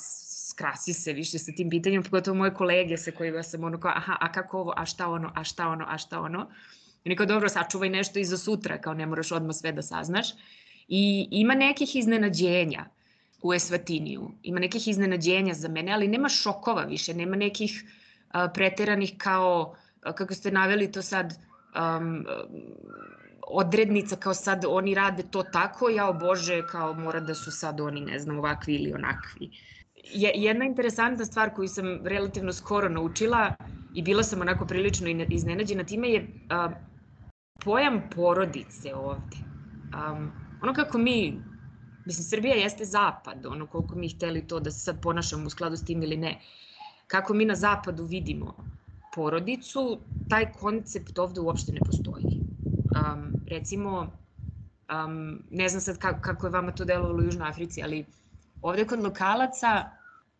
skrasi se više sa tim pitanjem, pogotovo moje kolege sa kojima sam ono kao, aha, a kako ovo, a šta ono, a šta ono, a šta ono. I neko dobro, sačuvaj nešto i za sutra, kao ne moraš odmah sve da saznaš. I ima nekih iznenađenja u Esvatiniju. Ima nekih iznenađenja za mene, ali nema šokova više, nema nekih uh, preteranih kao, uh, kako ste naveli to sad, um, odrednica kao sad oni rade to tako, ja o Bože, kao mora da su sad oni, ne znam, ovakvi ili onakvi. Je, jedna interesantna stvar koju sam relativno skoro naučila i bila sam onako prilično iznenađena time je uh, pojam porodice ovde. Um, ono kako mi, mislim, Srbija jeste zapad, ono koliko mi hteli to da se sad ponašamo u skladu s tim ili ne, kako mi na zapadu vidimo porodicu, taj koncept ovde uopšte ne postoji. Um, recimo, um, ne znam sad kako, kako je vama to delovalo u Južnoj Africi, ali ovde kod lokalaca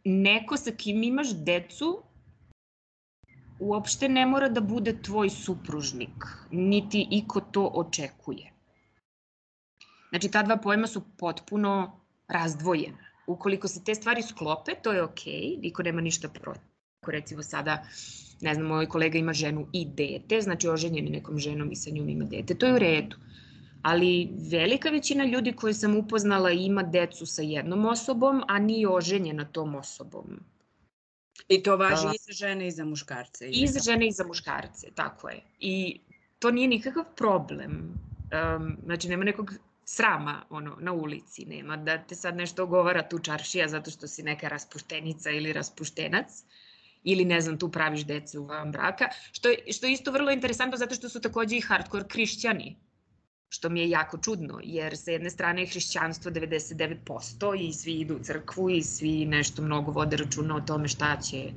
neko sa kim imaš decu uopšte ne mora da bude tvoj supružnik, niti iko to očekuje. Znači, ta dva pojma su potpuno razdvojena. Ukoliko se te stvari sklope, to je okej, okay, niko nema ništa protiv. Ako recimo sada, ne znam, moj kolega ima ženu i dete, znači oženjen je nekom ženom i sa njom ima dete, to je u redu. Ali velika većina ljudi koje sam upoznala ima decu sa jednom osobom, a nije oženjena tom osobom. I to važi uh, i za žene i za muškarce. I za žene i za muškarce, tako je. I to nije nikakav problem. Um, znači, nema nekog srama ono, na ulici, nema da te sad nešto ogovara tu čaršija zato što si neka raspuštenica ili raspuštenac ili ne znam, tu praviš dece u van braka, što je, što je isto vrlo interesantno zato što su takođe i hardcore krišćani, što mi je jako čudno, jer sa jedne strane je hrišćanstvo 99% i svi idu u crkvu i svi nešto mnogo vode računa o tome šta će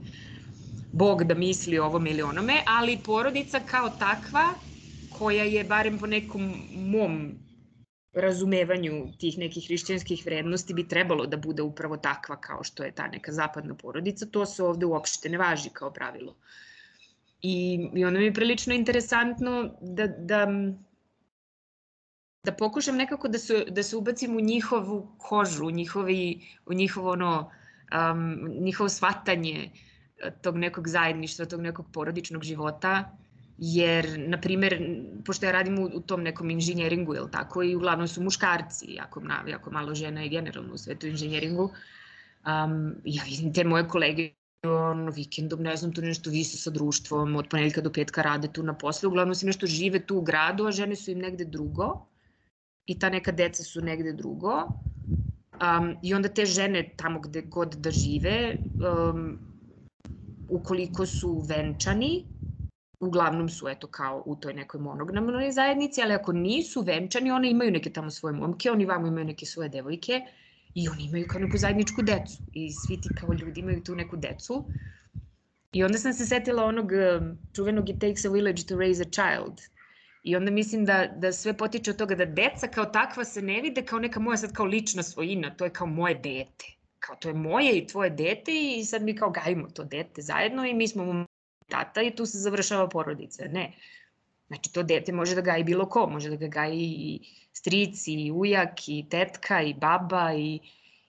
Bog da misli o ovom ili onome, ali porodica kao takva, koja je barem po nekom mom razumevanju tih nekih hrišćanskih vrednosti bi trebalo da bude upravo takva kao što je ta neka zapadna porodica, to se ovde uopšte ne važi kao pravilo. I, i onda mi je prilično interesantno da, da da pokušam nekako da se, da se ubacim u njihovu kožu, u, njihovi, u njihovo ono, um, njihovo shvatanje e, tog nekog zajedništva, tog nekog porodičnog života, jer, na primer, pošto ja radim u, u tom nekom inženjeringu, jel tako, i uglavnom su muškarci, jako, jako malo žena je generalno u svetu inženjeringu, um, ja vidim te moje kolege ono, vikendom, ne znam, tu nešto vise sa društvom, od ponedjeljka do petka rade tu na poslu, uglavnom se nešto žive tu u gradu, a žene su im negde drugo i ta neka deca su negde drugo. Um, I onda te žene tamo gde god da žive, um, ukoliko su venčani, uglavnom su eto kao u toj nekoj monogramnoj zajednici, ali ako nisu venčani, one imaju neke tamo svoje momke, oni vamo imaju neke svoje devojke i oni imaju kao neku zajedničku decu i svi ti kao ljudi imaju tu neku decu. I onda sam se setila onog um, čuvenog It takes a village to raise a child, I onda mislim da, da sve potiče od toga da deca kao takva se ne vide kao neka moja sad kao lična svojina, to je kao moje dete. Kao to je moje i tvoje dete i sad mi kao gajimo to dete zajedno i mi smo tata i tu se završava porodica. Ne. Znači to dete može da gaji bilo ko, može da ga gaji i stric i ujak i tetka i baba i,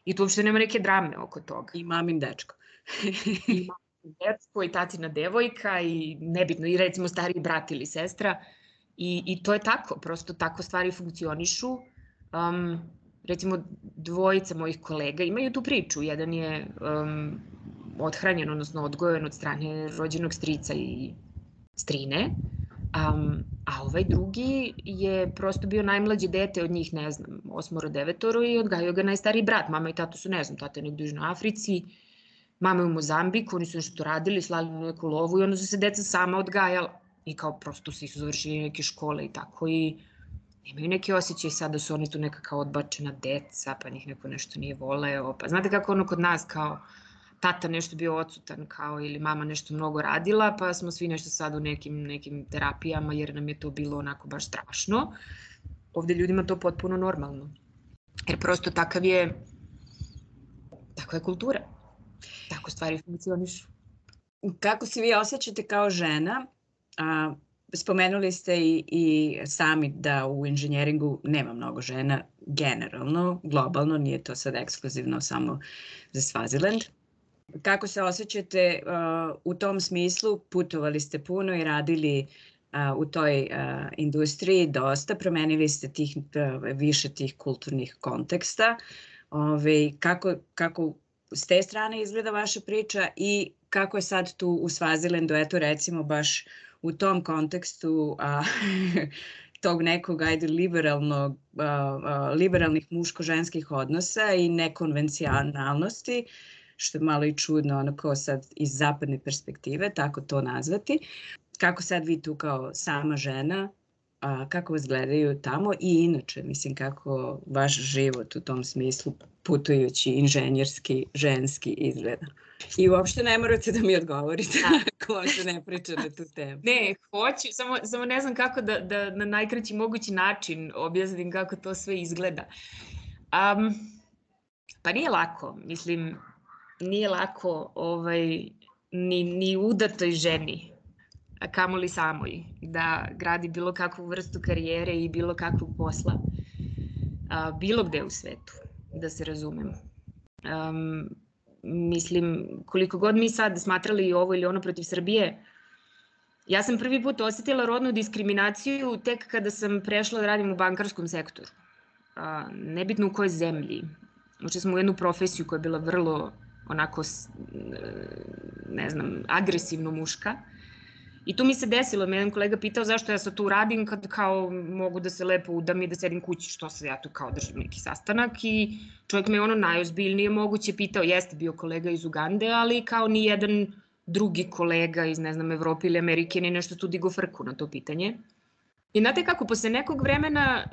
i tu uopšte nema neke drame oko toga. I mamin dečko. I mamin dečko i tatina devojka i nebitno i recimo stariji brat ili sestra. I, I to je tako, prosto tako stvari funkcionišu. Um, recimo, dvojica mojih kolega imaju tu priču. Jedan je um, odhranjen, odnosno odgojen od strane rođenog strica i strine, um, a ovaj drugi je prosto bio najmlađe dete od njih, ne znam, osmoro, devetoro i odgajio ga najstariji brat. Mama i tato su, ne znam, tata je negdje u Južnoj Africi, mama je u Mozambiku, oni su nešto radili, slali neku lovu i onda su se deca sama odgajala i kao prosto su završili neke škole i tako i Imaju neki osjećaj sad da su oni tu neka kao odbačena deca, pa njih neko nešto nije voleo, pa znate kako ono kod nas kao tata nešto bio odsutan kao ili mama nešto mnogo radila, pa smo svi nešto sad u nekim, nekim terapijama jer nam je to bilo onako baš strašno. Ovde ljudima to potpuno normalno. Jer prosto takav je, takva je kultura. Tako stvari funkcionišu. Kako se vi osjećate kao žena? A, spomenuli ste i, i sami da u inženjeringu nema mnogo žena generalno, globalno, nije to sad ekskluzivno samo za Swaziland. Kako se osjećate uh, u tom smislu? Putovali ste puno i radili uh, u toj uh, industriji dosta, promenili ste tih, uh, više tih kulturnih konteksta. Ove, kako, kako s te strane izgleda vaša priča i kako je sad tu u Svazilendu, eto recimo baš u tom kontekstu a, tog nekog ajde liberalnog, a, a, liberalnih muško-ženskih odnosa i nekonvencionalnosti, što je malo i čudno onako sad iz zapadne perspektive, tako to nazvati. Kako sad vi tu kao sama žena, a, kako vas gledaju tamo i inače, mislim, kako vaš život u tom smislu putujući inženjerski, ženski izgleda. I uopšte ne morate da mi odgovorite da. ako se ne priča na tu temu. Ne, hoću, samo, samo ne znam kako da, da na najkraći mogući način objasnim kako to sve izgleda. Um, pa nije lako, mislim, nije lako ovaj, ni, ni udatoj ženi, a kamoli samoj, da gradi bilo kakvu vrstu karijere i bilo kakvog posla, a, bilo gde u svetu, da se razumemo. Um, mislim, koliko god mi sad smatrali ovo ili ono protiv Srbije, ja sam prvi put osetila rodnu diskriminaciju tek kada sam prešla da radim u bankarskom sektoru. A, nebitno u kojoj zemlji. Uče smo u jednu profesiju koja je bila vrlo onako, ne znam, agresivno muška. I tu mi se desilo, me jedan kolega pitao zašto ja sad tu radim kad kao mogu da se lepo udam i da sedim kući, što se ja tu kao držim neki sastanak i čovjek me ono najozbiljnije moguće pitao, jeste bio kolega iz Ugande, ali kao ni jedan drugi kolega iz, ne znam, Evrope ili Amerike ni nešto tu digo frku na to pitanje. I znate kako, posle nekog vremena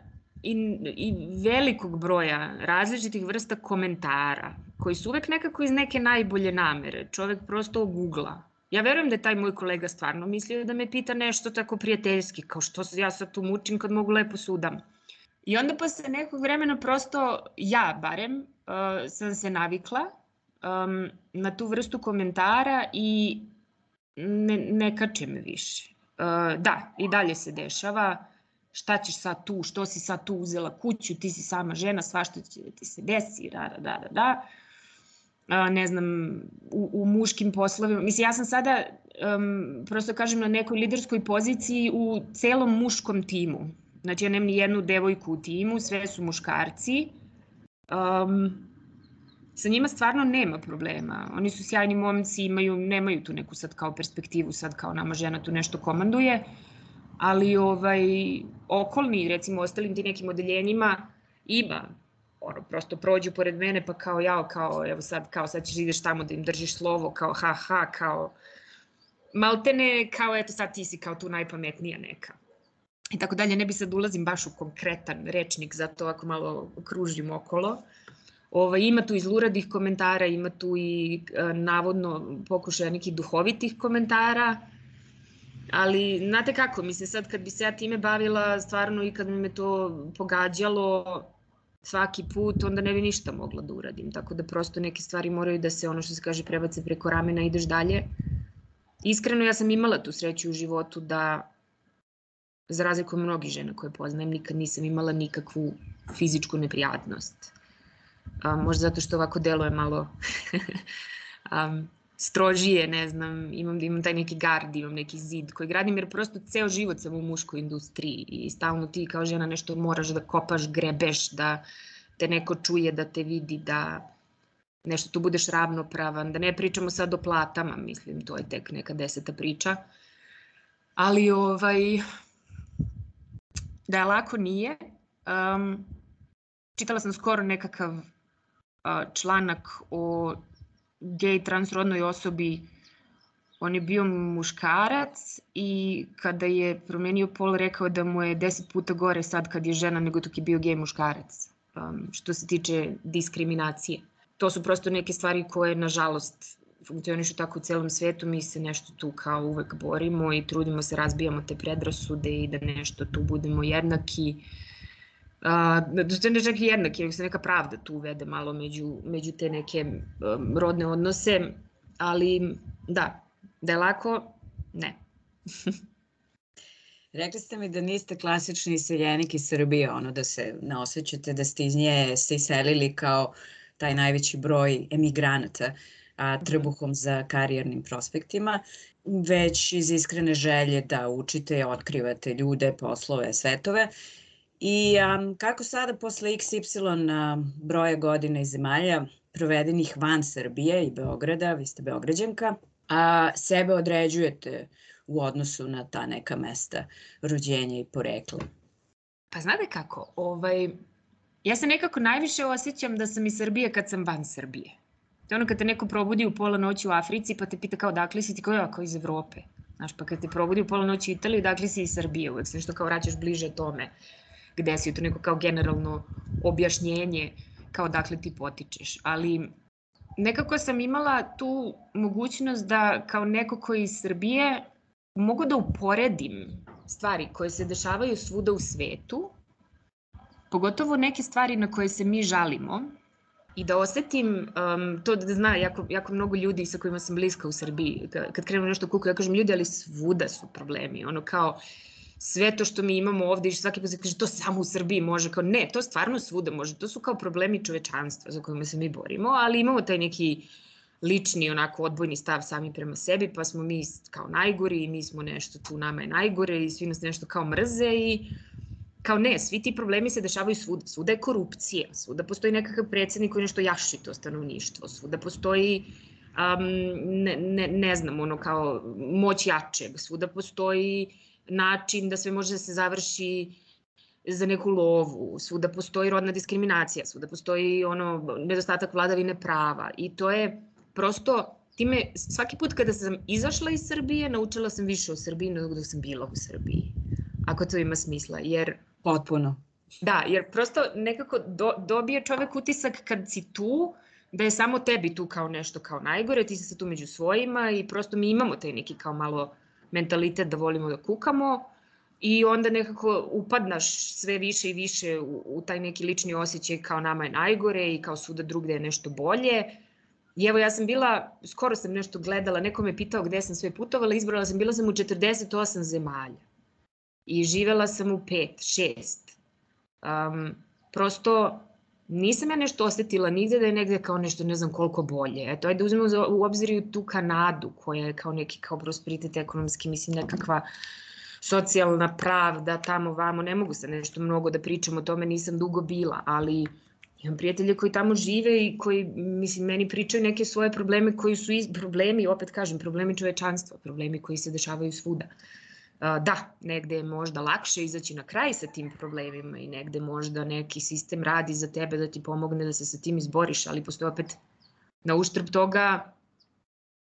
i, i velikog broja različitih vrsta komentara, koji su uvek nekako iz neke najbolje namere, čovek prosto ogugla Ja verujem da je taj moj kolega stvarno mislio da me pita nešto tako prijateljski, kao što ja sad tu mučim kad mogu lepo sudam. I onda posle nekog vremena prosto ja barem uh, sam se navikla um, na tu vrstu komentara i ne, ne kače me više. Uh, da, i dalje se dešava šta ćeš sad tu, što si sad tu uzela kuću, ti si sama žena, svašta će da ti se desi, da, da, da, da, da ne znam, u, u muškim poslovima. Mislim, ja sam sada, um, prosto kažem, na nekoj liderskoj poziciji u celom muškom timu. Znači, ja nemam ni jednu devojku u timu, sve su muškarci. Um, sa njima stvarno nema problema. Oni su sjajni momci, imaju, nemaju tu neku sad kao perspektivu, sad kao nama žena tu nešto komanduje, ali ovaj, okolni, recimo, ostalim ti nekim odeljenjima ima ono, prosto prođu pored mene pa kao jao, kao evo sad, kao sad ćeš ideš tamo da im držiš slovo, kao ha ha, kao maltene, kao eto sad ti si kao tu najpametnija neka. I tako dalje, ne bi sad ulazim baš u konkretan rečnik, zato ako malo kružim okolo. Ova, ima tu izluradih komentara, ima tu i e, navodno pokušaja nekih duhovitih komentara, ali znate kako, mislim sad kad bi se ja time bavila stvarno i kad me to pogađalo, svaki put, onda ne bi ništa mogla da uradim. Tako da prosto neke stvari moraju da se, ono što se kaže, prebace preko ramena, ideš dalje. Iskreno, ja sam imala tu sreću u životu da, za razliku od mnogih žena koje poznajem, nikad nisam imala nikakvu fizičku neprijatnost. A, možda zato što ovako delo je malo um, strožije, ne znam, imam, imam taj neki gard, imam neki zid koji gradim jer prosto ceo život sam u muškoj industriji i stalno ti kao žena nešto moraš da kopaš, grebeš, da te neko čuje, da te vidi, da nešto tu budeš ravnopravan, da ne pričamo sad o platama, mislim, to je tek neka deseta priča. Ali ovaj, da je lako nije. Um, čitala sam skoro nekakav uh, članak o gej transrodnoj osobi on je bio muškarac i kada je promenio pol rekao da mu je deset puta gore sad kad je žena nego dok je bio gej muškarac, um, što se tiče diskriminacije. To su prosto neke stvari koje, nažalost, funkcionišu tako u celom svetu, mi se nešto tu kao uvek borimo i trudimo se, razbijamo te predrasude i da nešto tu budemo jednaki. A, da to ne čak i jednaki, nego se neka pravda tu uvede malo među, među te neke um, rodne odnose, ali da, da je lako, ne. Rekli ste mi da niste klasični iseljenik iz Srbije, ono da se ne osjećate da ste iz nje se iselili kao taj najveći broj emigranata a, mhm. trbuhom za karijernim prospektima, već iz iskrene želje da učite i otkrivate ljude, poslove, svetove. I a, kako sada posle XY broja godina i zemalja provedenih van Srbije i Beograda, vi ste Beograđanka, a sebe određujete u odnosu na ta neka mesta rođenja i porekla? Pa znate kako, ovaj, ja se nekako najviše osjećam da sam iz Srbije kad sam van Srbije. To je ono kad te neko probudi u pola noći u Africi pa te pita kao dakle si ti kao ja, kao iz Evrope. Znaš, pa kad te probudi u pola noći u Italiji, dakle si iz Srbije, uvek se nešto kao vraćaš bliže tome gde si, to neko kao generalno objašnjenje kao dakle ti potičeš. Ali nekako sam imala tu mogućnost da kao neko koji iz Srbije mogu da uporedim stvari koje se dešavaju svuda u svetu, pogotovo neke stvari na koje se mi žalimo, i da osetim um, to da zna jako, jako mnogo ljudi sa kojima sam bliska u Srbiji. Kad krenu nešto kuku, ja kažem ljudi, ali svuda su problemi. Ono kao, sve to što mi imamo ovde i svaki put kaže to samo u Srbiji može, kao ne, to stvarno svuda može, to su kao problemi čovečanstva za kojima se mi borimo, ali imamo taj neki lični onako odbojni stav sami prema sebi, pa smo mi kao najgori i mi smo nešto tu, nama je najgore i svi nas nešto kao mrze i kao ne, svi ti problemi se dešavaju svuda, svuda je korupcija, svuda postoji nekakav predsednik koji nešto jaši to stanovništvo, svuda postoji um, ne, ne, ne znam, ono kao moć jačeg, svuda postoji način da sve može da se završi za neku lovu, svuda postoji rodna diskriminacija, svuda postoji ono nedostatak vladavine prava i to je prosto time svaki put kada sam izašla iz Srbije naučila sam više o Srbiji nego da sam bila u Srbiji. Ako to ima smisla, jer Potpuno. Da, jer prosto nekako do, dobije čovek utisak kad si tu, da je samo tebi tu kao nešto kao najgore, ti si se tu među svojima i prosto mi imamo taj neki kao malo mentalitet da volimo da kukamo i onda nekako upadnaš sve više i više u, u taj neki lični osjećaj kao nama je najgore i kao svuda drugde je nešto bolje. I evo ja sam bila, skoro sam nešto gledala, neko me pitao gde sam sve putovala, izbrala sam, bila sam u 48 zemalja i živela sam u pet, šest. Um, prosto nisam ja nešto osetila nigde da je negde kao nešto ne znam koliko bolje. Eto, ajde uzmemo u obzir tu Kanadu koja je kao neki kao prosperitet ekonomski, mislim nekakva socijalna pravda tamo vamo, ne mogu sa nešto mnogo da pričam o tome, nisam dugo bila, ali imam prijatelje koji tamo žive i koji, mislim, meni pričaju neke svoje probleme koji su iz, problemi, opet kažem, problemi čovečanstva, problemi koji se dešavaju svuda. Uh, da, negde je možda lakše izaći na kraj sa tim problemima i negde možda neki sistem radi za tebe da ti pomogne da se sa tim izboriš, ali postoje opet na uštrb toga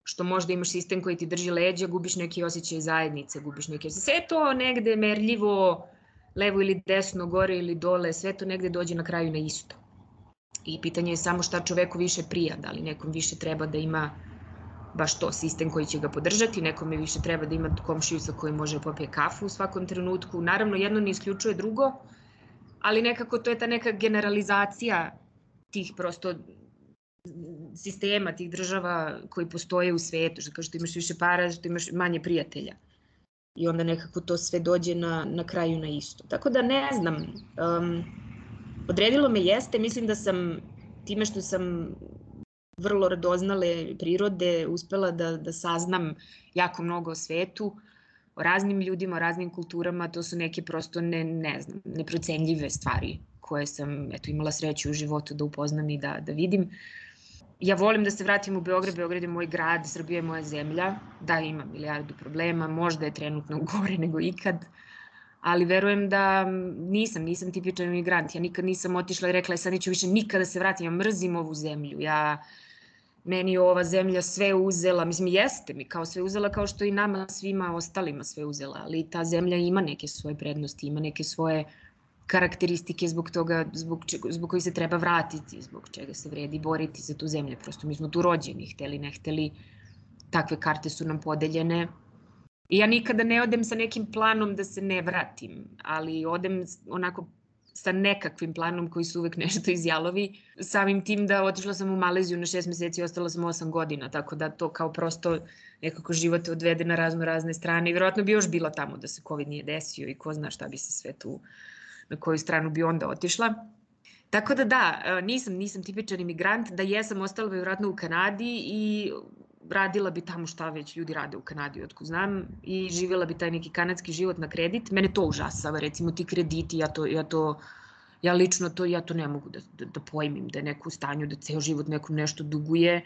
što možda imaš sistem koji ti drži leđa, gubiš neki osjećaj zajednice, gubiš neke... Sve to negde merljivo, levo ili desno, gore ili dole, sve to negde dođe na kraju na isto. I pitanje je samo šta čoveku više prija, da li nekom više treba da ima baš to sistem koji će ga podržati, nekome više treba da ima komšiju sa kojim može popije kafu u svakom trenutku. Naravno, jedno ne isključuje drugo, ali nekako to je ta neka generalizacija tih prosto sistema, tih država koji postoje u svetu, što kao što imaš više para, što imaš manje prijatelja. I onda nekako to sve dođe na, na kraju na isto. Tako da ne znam, um, odredilo me jeste, mislim da sam time što sam vrlo radoznale prirode uspela da, da saznam jako mnogo o svetu, o raznim ljudima, o raznim kulturama, to su neke prosto ne, ne znam, neprocenljive stvari koje sam eto, imala sreću u životu da upoznam i da, da vidim. Ja volim da se vratim u Beograd, Beograd je moj grad, Srbija je moja zemlja, da ima milijardu problema, možda je trenutno gore nego ikad, ali verujem da nisam, nisam tipičan imigrant, ja nikad nisam otišla i rekla, sad neću više nikada da se vratim, ja mrzim ovu zemlju, ja meni je ova zemlja sve uzela, mislim jeste mi kao sve uzela kao što i nama svima ostalima sve uzela, ali ta zemlja ima neke svoje prednosti, ima neke svoje karakteristike zbog toga, zbog, če, zbog koji se treba vratiti, zbog čega se vredi boriti za tu zemlju. Prosto mi smo tu rođeni, hteli, ne hteli, takve karte su nam podeljene. I ja nikada ne odem sa nekim planom da se ne vratim, ali odem onako sa nekakvim planom koji su uvek nešto izjalovi. Samim tim da otišla sam u Maleziju na šest meseci i ostala sam osam godina, tako da to kao prosto nekako život odvede na razno razne strane i verovatno bi još bila tamo da se COVID nije desio i ko zna šta bi se sve tu, na koju stranu bi onda otišla. Tako da da, nisam, nisam tipičan imigrant, da jesam ostala vjerojatno u Kanadi i radila bi tamo šta već ljudi rade u Kanadi, otko znam, i živjela bi taj neki kanadski život na kredit. Mene to užasava, recimo ti krediti, ja to, ja to ja lično to, ja to ne mogu da, da, da pojmim, da je neko u stanju da ceo život nekom nešto duguje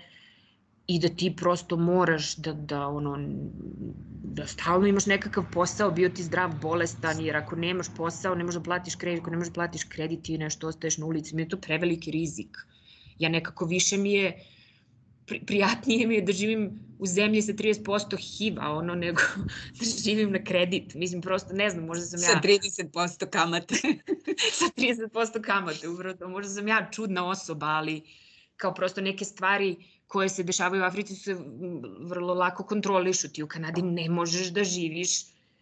i da ti prosto moraš da, da ono, da stalno imaš nekakav posao, bio ti zdrav, bolestan, jer ako nemaš posao, ne možeš da platiš kredit, ako ne možeš da platiš kredit, ti nešto ostaješ na ulici, mi je to preveliki rizik. Ja nekako više mi je, uh, pri, prijatnije mi je da živim u zemlji sa 30% HIV-a, ono, nego da živim na kredit. Mislim, prosto, ne znam, možda sam ja... Sa 30% kamate. sa 30% kamate, upravo. Možda sam ja čudna osoba, ali kao prosto neke stvari koje se dešavaju u Africi se vrlo lako kontrolišu. Ti u Kanadi ne možeš da živiš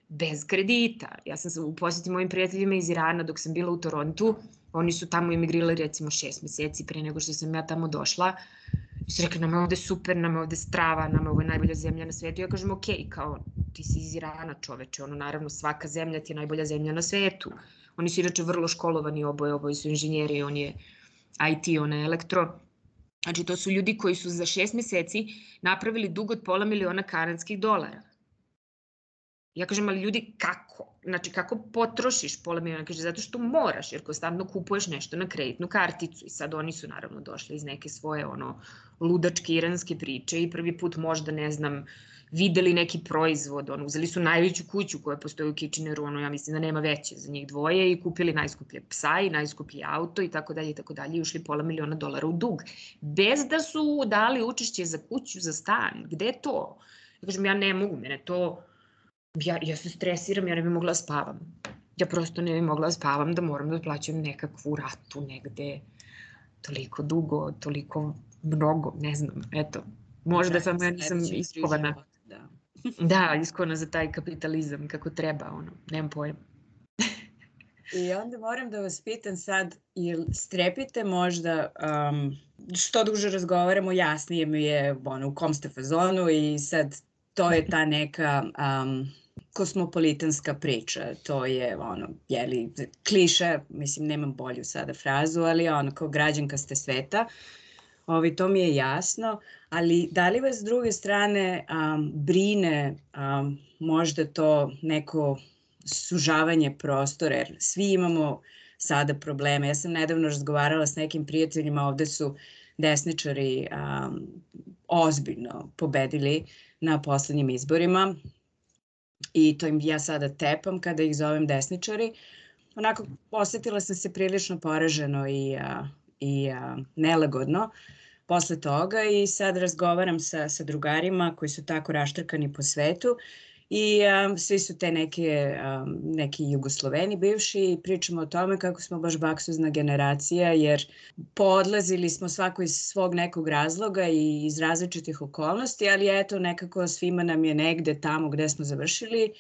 bez kredita. Ja sam se u posjeti mojim prijateljima iz Irana dok sam bila u Torontu. Oni su tamo imigrirali recimo šest meseci pre nego što sam ja tamo došla su rekli, je ovde super, nam je ovde strava, nam je ovo najbolja zemlja na svetu. Ja kažem, ok, kao, ti si iz Irana čoveče, ono, naravno, svaka zemlja ti je najbolja zemlja na svetu. Oni su inače vrlo školovani oboje, oboje su inženjeri, on je IT, on je elektro. Znači, to su ljudi koji su za šest meseci napravili dug od pola miliona kanadskih dolara. Ja kažem, ali ljudi, kako? Znači, kako potrošiš pola miliona? Kaže, zato što moraš, jer konstantno kupuješ nešto na kreditnu karticu. I sad oni su naravno došli iz neke svoje ono ludačke iranske priče i prvi put možda, ne znam, videli neki proizvod, ono, uzeli su najveću kuću koja postoji u Kitcheneru, ono, ja mislim da nema veće za njih dvoje i kupili najskuplje psa i najskuplji auto i tako dalje i tako dalje i ušli pola miliona dolara u dug. Bez da su dali učešće za kuću, za stan. Gde je to? Ja kažem, ja ne mogu, mene to ja, ja se stresiram, ja ne bi mogla da spavam. Ja prosto ne bi mogla da spavam da moram da plaćam nekakvu ratu negde toliko dugo, toliko mnogo, ne znam, eto. Možda da, samo ja nisam iskovana. Da. da, iskovana za taj kapitalizam kako treba, ono, nemam pojma. I onda moram da vas pitam sad, jel strepite možda, um, što duže razgovaramo, jasnije mi je ono, u kom ste fazonu i sad to je ta neka um, kosmopolitanska priča, to je ono, jeli, kliša, mislim, nemam bolju sada frazu, ali ono, kao građanka ste sveta, Ovi, to mi je jasno, ali da li vas s druge strane um, brine um, možda to neko sužavanje prostora, jer svi imamo sada probleme. Ja sam nedavno razgovarala s nekim prijateljima, ovde su desničari um, ozbiljno pobedili na poslednjim izborima i to im ja sada tepam kada ih zovem desničari. Onako, osetila sam se prilično poraženo i, a, i a, nelagodno posle toga i sad razgovaram sa, sa drugarima koji su tako raštrkani po svetu i um, svi su te neke, um, neki jugosloveni bivši i pričamo o tome kako smo baš baksuzna generacija jer podlazili smo svako iz svog nekog razloga i iz različitih okolnosti, ali eto nekako svima nam je negde tamo gde smo završili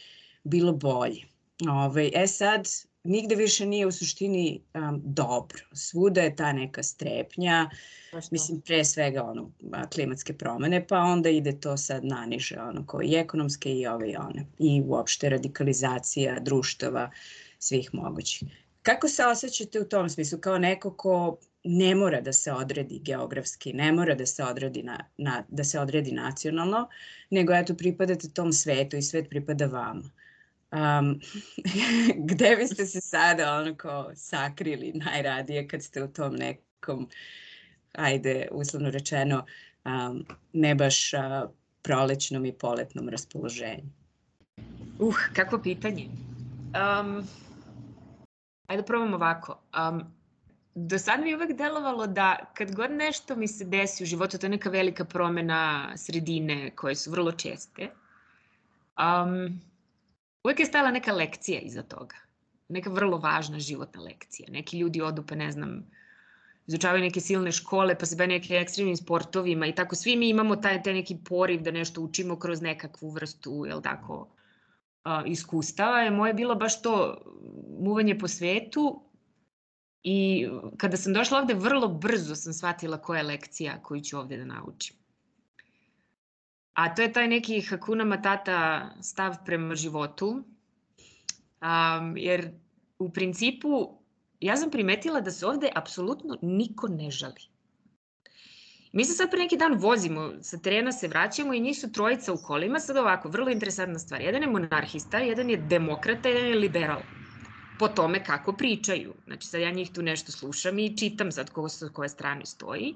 bilo bolje. Ove, ovaj, e sad, nigde više nije u suštini um, dobro. Svuda je ta neka strepnja, Zašto? mislim pre svega ono, klimatske promene, pa onda ide to sad naniže, ono, kao i ekonomske i ove i one. I uopšte radikalizacija društava svih mogućih. Kako se osjećate u tom smislu? Kao neko ko ne mora da se odredi geografski, ne mora da se odredi, na, na, da se odredi nacionalno, nego eto pripadate tom svetu i svet pripada vama. Um, gde biste se sada onako sakrili najradije kad ste u tom nekom, ajde, uslovno rečeno, um, ne baš uh, prolećnom i poletnom raspoloženju? Uh, kakvo pitanje. Um, ajde da probam ovako. Um, do sad mi je uvek delovalo da kad god nešto mi se desi u životu, to je neka velika promena sredine koje su vrlo česte, um, uvek je stajala neka lekcija iza toga. Neka vrlo važna životna lekcija. Neki ljudi odu pa ne znam, izučavaju neke silne škole, pa se bave neke ekstremnim sportovima i tako svi mi imamo taj, taj neki poriv da nešto učimo kroz nekakvu vrstu, jel tako, iskustava. Je moje bilo baš to muvanje po svetu i kada sam došla ovde vrlo brzo sam shvatila koja je lekcija koju ću ovde da naučim. A to je taj neki Hakuna Matata stav prema životu, um, jer u principu ja sam primetila da se ovde apsolutno niko ne žali. Mi se sad pre neki dan vozimo, sa terena se vraćamo i njih su trojica u kolima, sad ovako, vrlo interesantna stvar. Jedan je monarhista, jedan je demokrata, jedan je liberal. Po tome kako pričaju. Znači sad ja njih tu nešto slušam i čitam sad ko sa koje strane stoji.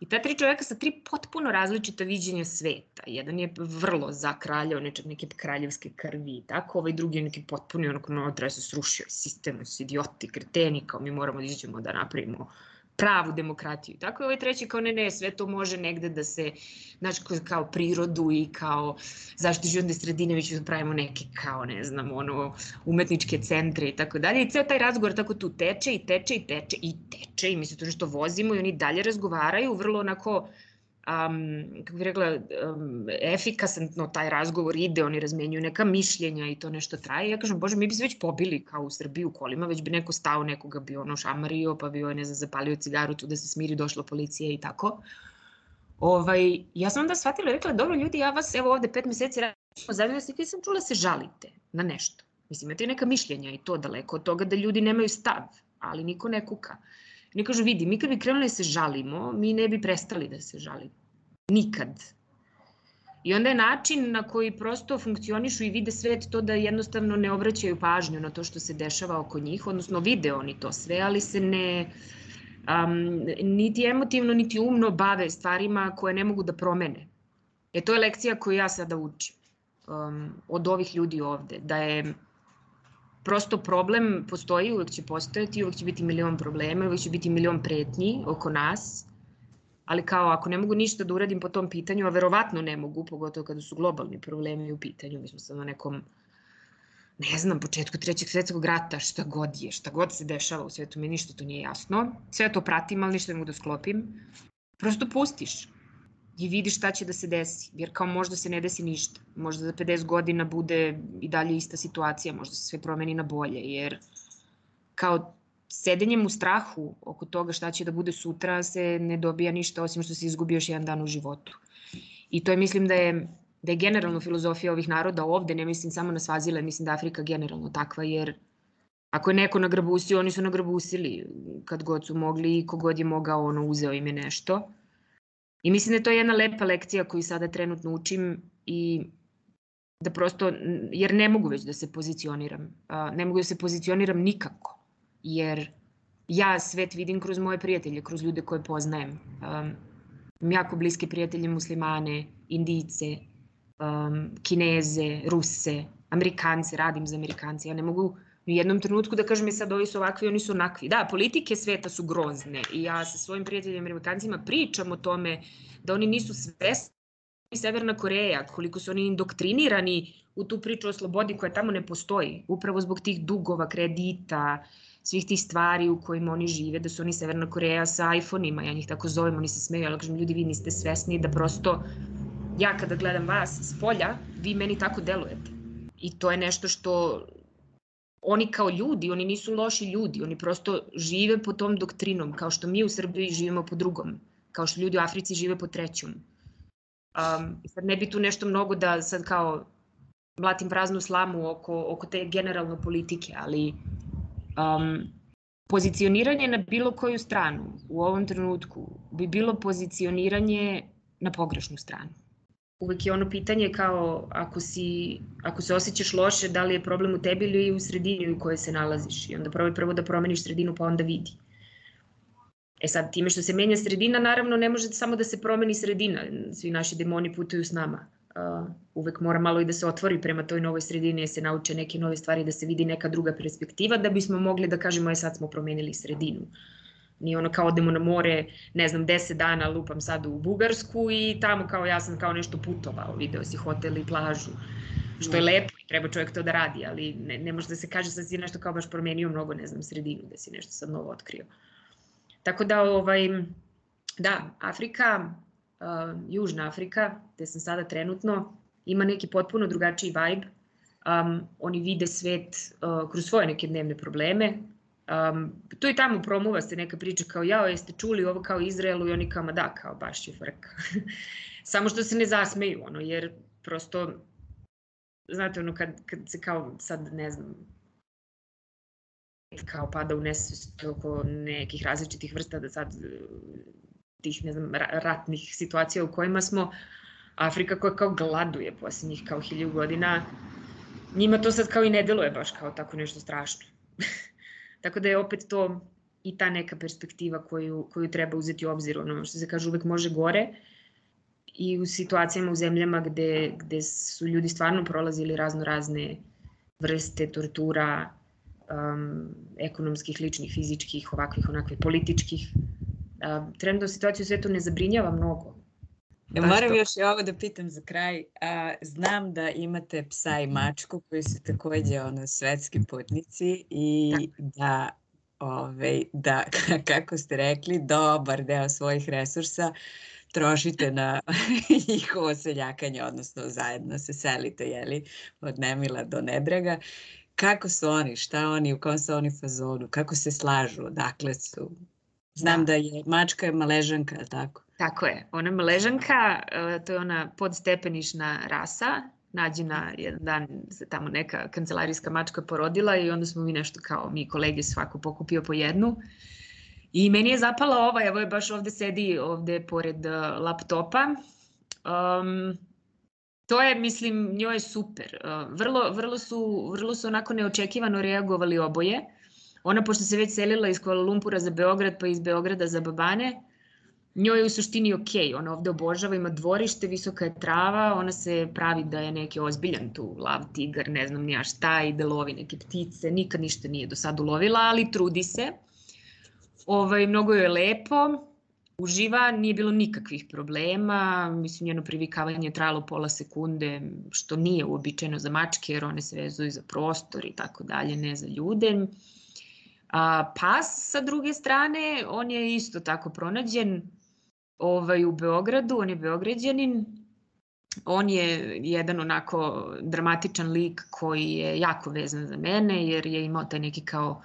I ta tri čoveka sa tri potpuno različita viđenja sveta. Jedan je vrlo za kralja, on je čak neke kraljevske krvi i tako, ovaj drugi je neki potpuni, onako, no, treba se srušio sistem, su idioti, kreteni, kao mi moramo da izađemo da napravimo pravu demokratiju. Tako je ovaj treći kao ne, ne, sve to može negde da se, znači kao prirodu i kao zašto životne sredine, mi ćemo da pravimo neke kao, ne znam, ono, umetničke centre i tako dalje. I ceo taj razgovor tako tu teče i teče i teče i teče i mi se to nešto vozimo i oni dalje razgovaraju vrlo onako um, kako bih rekla, um, efikasno taj razgovor ide, oni razmenjuju neka mišljenja i to nešto traje. Ja kažem, bože, mi bi se već pobili kao u Srbiji u kolima, već bi neko stao, nekoga bi ono šamario, pa bi, ne znam, zapalio cigaru tu da se smiri, došla policija i tako. Ovaj, ja sam onda shvatila i rekla, dobro ljudi, ja vas evo ovde pet meseci zajedno, ja sam čula se žalite na nešto. Mislim, imate neka mišljenja i to daleko od toga da ljudi nemaju stav, ali niko ne kuka. Oni kažu, vidi, mi kad bi krenuli da se žalimo, mi ne bi prestali da se žalimo. Nikad. I onda je način na koji prosto funkcionišu i vide svet to da jednostavno ne obraćaju pažnju na to što se dešava oko njih, odnosno vide oni to sve, ali se ne um, niti emotivno, niti umno bave stvarima koje ne mogu da promene. E to je lekcija koju ja sada učim um, od ovih ljudi ovde, da je prosto problem postoji, uvek će postojati, uvek će biti milion problema, uvek će biti milion pretnji oko nas, ali kao ako ne mogu ništa da uradim po tom pitanju, a verovatno ne mogu, pogotovo kada su globalni problemi u pitanju, mi smo sad na nekom ne znam, početku trećeg svetskog rata, šta god je, šta god se dešava u svetu, mi ništa to nije jasno. Sve to pratim, ali ništa ne mogu da sklopim. Prosto pustiš i vidiš šta će da se desi, jer kao možda se ne desi ništa, možda za 50 godina bude i dalje ista situacija, možda se sve promeni na bolje, jer kao sedenjem u strahu oko toga šta će da bude sutra se ne dobija ništa osim što se izgubi još jedan dan u životu. I to je mislim da je da je generalno filozofija ovih naroda ovde, ne mislim samo na Svazile, mislim da Afrika generalno takva, jer ako je neko nagrabusio, oni su nagrabusili kad god su mogli i kogod je mogao, ono, uzeo im je nešto. I mislim da je to jedna lepa lekcija koju sada trenutno učim i da prosto, jer ne mogu već da se pozicioniram. Ne mogu da se pozicioniram nikako, jer ja svet vidim kroz moje prijatelje, kroz ljude koje poznajem. Um, jako bliske prijatelje muslimane, indice, um, kineze, ruse, amerikance, radim za amerikance. Ja ne mogu u jednom trenutku da kažem je sad ovi su ovakvi, oni su onakvi. Da, politike sveta su grozne i ja sa svojim prijateljima amerikancima pričam o tome da oni nisu svesni Severna Koreja, koliko su oni indoktrinirani u tu priču o slobodi koja tamo ne postoji, upravo zbog tih dugova, kredita, svih tih stvari u kojima oni žive, da su oni Severna Koreja sa iPhone-ima, ja njih tako zovem, oni se smeju, ali kažem, ljudi, vi niste svesni da prosto ja kada gledam vas s polja, vi meni tako delujete. I to je nešto što oni kao ljudi, oni nisu loši ljudi, oni prosto žive po tom doktrinom, kao što mi u Srbiji živimo po drugom, kao što ljudi u Africi žive po trećom. Um, sad ne bi tu nešto mnogo da sad kao mlatim praznu slamu oko, oko te generalno politike, ali um, pozicioniranje na bilo koju stranu u ovom trenutku bi bilo pozicioniranje na pogrešnu stranu uvek je ono pitanje kao ako, si, ako se osjećaš loše, da li je problem u tebi ili u sredini u kojoj se nalaziš. I onda probaj prvo da promeniš sredinu pa onda vidi. E sad, time što se menja sredina, naravno ne može samo da se promeni sredina. Svi naši demoni putuju s nama. Uh, uvek mora malo i da se otvori prema toj novoj sredini, da se nauče neke nove stvari, da se vidi neka druga perspektiva, da bismo mogli da kažemo, je sad smo promenili sredinu. Nije ono kao odemo na more, ne znam, 10 dana lupam sad u Bugarsku i tamo kao ja sam kao nešto putovao, video si hotel i plažu, što je da. lepo i treba čovjek to da radi, ali ne, ne može da se kaže sad si nešto kao baš promenio mnogo, ne znam, sredinu, da si nešto sad novo otkrio. Tako da, ovaj, da, Afrika, uh, Južna Afrika, gde sam sada trenutno, ima neki potpuno drugačiji vibe. Um, oni vide svet uh, kroz svoje neke dnevne probleme, Um, tu i tamo promuva se neka priča kao jao jeste čuli ovo kao Izraelu i oni kao ma da kao baš je frka. Samo što se ne zasmeju ono jer prosto znate ono kad, kad se kao sad ne znam kao pada u nesvest oko nekih različitih vrsta da sad tih ne znam ratnih situacija u kojima smo Afrika koja kao gladuje posljednjih kao hilju godina njima to sad kao i ne deluje baš kao tako nešto strašno. Tako da je opet to i ta neka perspektiva koju, koju treba uzeti u obzir, ono što se kaže uvek može gore i u situacijama u zemljama gde, gde su ljudi stvarno prolazili razno razne vrste tortura, um, ekonomskih, ličnih, fizičkih, ovakvih, onakvih, političkih. Um, trenutno situaciju u svetu ne zabrinjava mnogo. Ja moram još i ovo da pitam za kraj. A, znam da imate psa i mačku koji su takođe ono, svetski putnici i da, ove, da, kako ste rekli, dobar deo svojih resursa trošite na njihovo seljakanje, odnosno zajedno se selite, jeli, od Nemila do Nebrega. Kako su oni, šta oni, u kom su oni fazonu, kako se slažu, odakle su? Znam da, da je mačka maležanka, tako? Tako je, ona maležanka, e, to je ona podstepenišna rasa, nađena jedan dan se tamo neka kancelarijska mačka porodila i onda smo mi nešto kao mi kolege svako pokupio po jednu. I meni je zapala ova, evo je baš ovde sedi ovde pored e, laptopa. Um, to je, mislim, njoj je super. Uh, vrlo, vrlo, su, vrlo su onako neočekivano reagovali oboje. Ona, pošto se već selila iz Kuala Lumpura za Beograd, pa iz Beograda za Babane, njoj je u suštini ok, ona ovde obožava, ima dvorište, visoka je trava, ona se pravi da je neki ozbiljan tu lav, tigar, ne znam nija šta i da lovi neke ptice, nikad ništa nije do sad ulovila, ali trudi se. Ovaj, mnogo joj je lepo, uživa, nije bilo nikakvih problema, mislim njeno privikavanje je trajalo pola sekunde, što nije uobičajeno za mačke, jer one se vezuju za prostor i tako dalje, ne za ljude. A, pas sa druge strane, on je isto tako pronađen, ovaj, u Beogradu, on je beograđanin, on je jedan onako dramatičan lik koji je jako vezan za mene jer je imao taj neki kao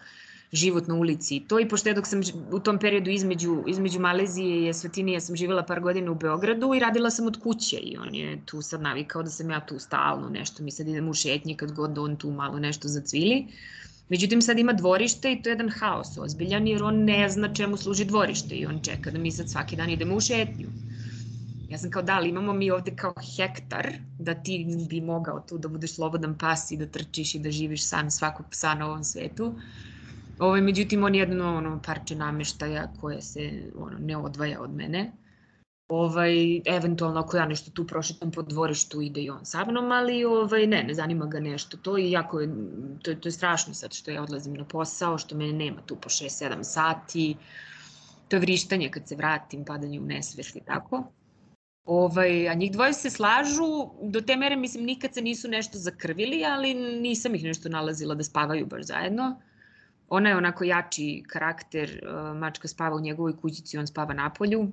život na ulici. I to i pošto dok sam u tom periodu između, između Malezije i Svetinije sam živjela par godina u Beogradu i radila sam od kuće. I on je tu sad navikao da sam ja tu stalno nešto, mi sad idemo u šetnje kad god on tu malo nešto zacvili. Međutim, sad ima dvorište i to je jedan haos ozbiljan jer on ne zna čemu služi dvorište i on čeka da mi sad svaki dan idemo u šetnju. Ja sam kao da, ali imamo mi ovde kao hektar da ti bi mogao tu da budeš slobodan pas i da trčiš i da živiš san svakog psa na ovom svetu. Ovo, ovaj, međutim, on je jedno ono, parče nameštaja koje se ono, ne odvaja od mene ovaj, eventualno ako ja nešto tu prošetam po dvorištu ide i on sa mnom, ali ovaj, ne, ne zanima ga nešto to i jako je, to, to je strašno sad što ja odlazim na posao, što mene nema tu po 6-7 sati, to je vrištanje kad se vratim, padanje u nesvest i tako. Ovaj, a njih dvoje se slažu, do te mere mislim nikad se nisu nešto zakrvili, ali nisam ih nešto nalazila da spavaju baš zajedno. Ona je onako jači karakter, mačka spava u njegovoj kućici, on spava na polju,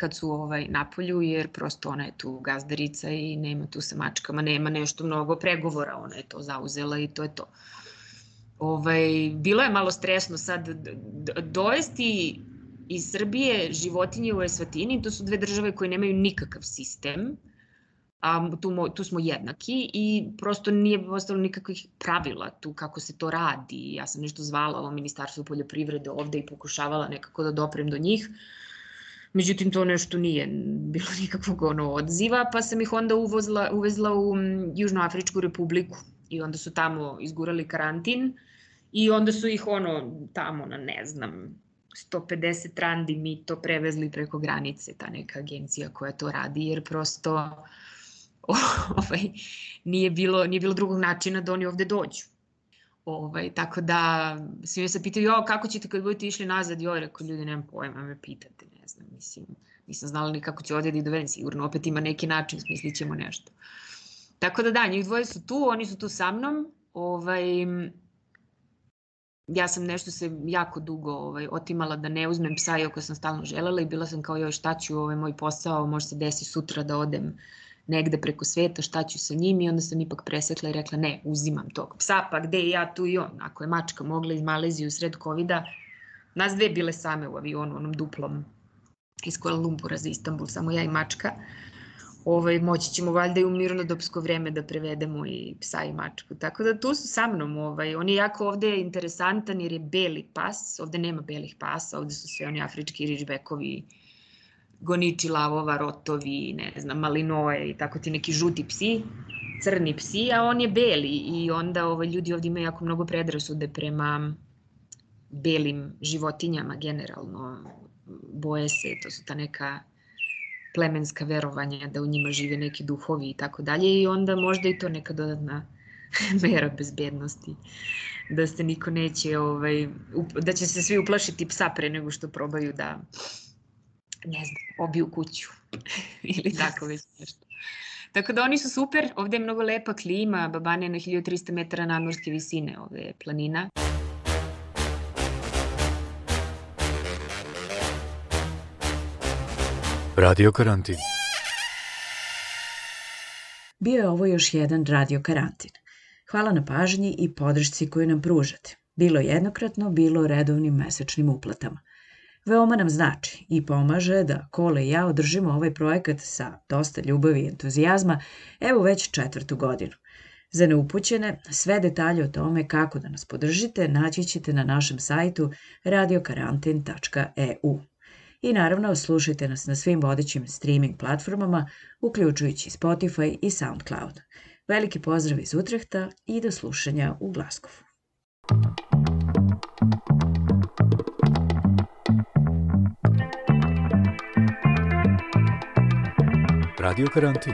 kad su ovaj, napolju, jer prosto ona je tu gazdarica i nema tu sa mačkama, nema nešto mnogo pregovora, ona je to zauzela i to je to. Ovaj, bilo je malo stresno sad dovesti iz Srbije životinje u Esvatini, to su dve države koje nemaju nikakav sistem, a tu, tu smo jednaki i prosto nije ostalo nikakvih pravila tu kako se to radi. Ja sam nešto zvala ovo ministarstvo poljoprivrede ovde i pokušavala nekako da doprem do njih. Međutim, to nešto nije bilo nikakvog ono odziva, pa sam ih onda uvozla, uvezla u Južnoafričku republiku i onda su tamo izgurali karantin i onda su ih ono tamo na ne znam 150 randi mi to prevezli preko granice, ta neka agencija koja to radi, jer prosto ovaj, nije, bilo, nije bilo drugog načina da oni ovde dođu. Ovaj, tako da, svi me se pitaju, jo, kako ćete kad budete išli nazad? Jo, rekao, ljudi, nemam pojma, me pitate, ne znam, mislim, nisam znala ni kako ću ovdje da dovedem, sigurno, opet ima neki način, smislit ćemo nešto. Tako da da, njih dvoje su tu, oni su tu sa mnom, ovaj, ja sam nešto se jako dugo ovaj, otimala da ne uzmem psa, iako sam stalno želela i bila sam kao joj šta ću, ovaj, moj posao, može se desi sutra da odem negde preko sveta, šta ću sa njim i onda sam ipak presekla i rekla ne, uzimam tog psa, pa gde ja tu i on, ako je mačka mogla iz Malezije u sred covid nas dve bile same u avionu, onom duplom iz Kuala Lumpura za Istanbul, samo ja i mačka, ovaj, moći ćemo valjda i u mirnodopsko vreme da prevedemo i psa i mačku. Tako da tu su sa mnom. Ovaj, on je jako ovde interesantan jer je beli pas, ovde nema belih pasa, ovde su sve oni afrički ričbekovi, goniči lavova, rotovi, ne znam, malinoje i tako ti neki žuti psi, crni psi, a on je beli i onda ovaj, ljudi ovde imaju jako mnogo predrasude prema belim životinjama generalno. Boje se, to su ta neka plemenska verovanja da u njima žive neki duhovi i tako dalje i onda možda i to neka dodatna mera bezbednosti da se niko neće ovaj, da će se svi uplašiti psa pre nego što probaju da ne znam, obiju kuću ili tako već nešto. Tako da oni su super, ovde je mnogo lepa klima, Babane je na 1300 metara nadmorske visine, ovde je planina. Radio karantin. Bio je ovo još jedan radio karantin. Hvala na pažnji i podršci koju nam pružate. Bilo jednokratno, bilo redovnim mesečnim uplatama. Veoma nam znači i pomaže da Kole i ja održimo ovaj projekat sa dosta ljubavi i entuzijazma, evo već četvrtu godinu. Za neupućene, sve detalje o tome kako da nas podržite naći ćete na našem sajtu radiokarantin.eu. I naravno, slušajte nas na svim vodećim streaming platformama, uključujući Spotify i SoundCloud. Veliki pozdrav iz Utrehta i do slušanja u Glaskovu. Radio Karantin.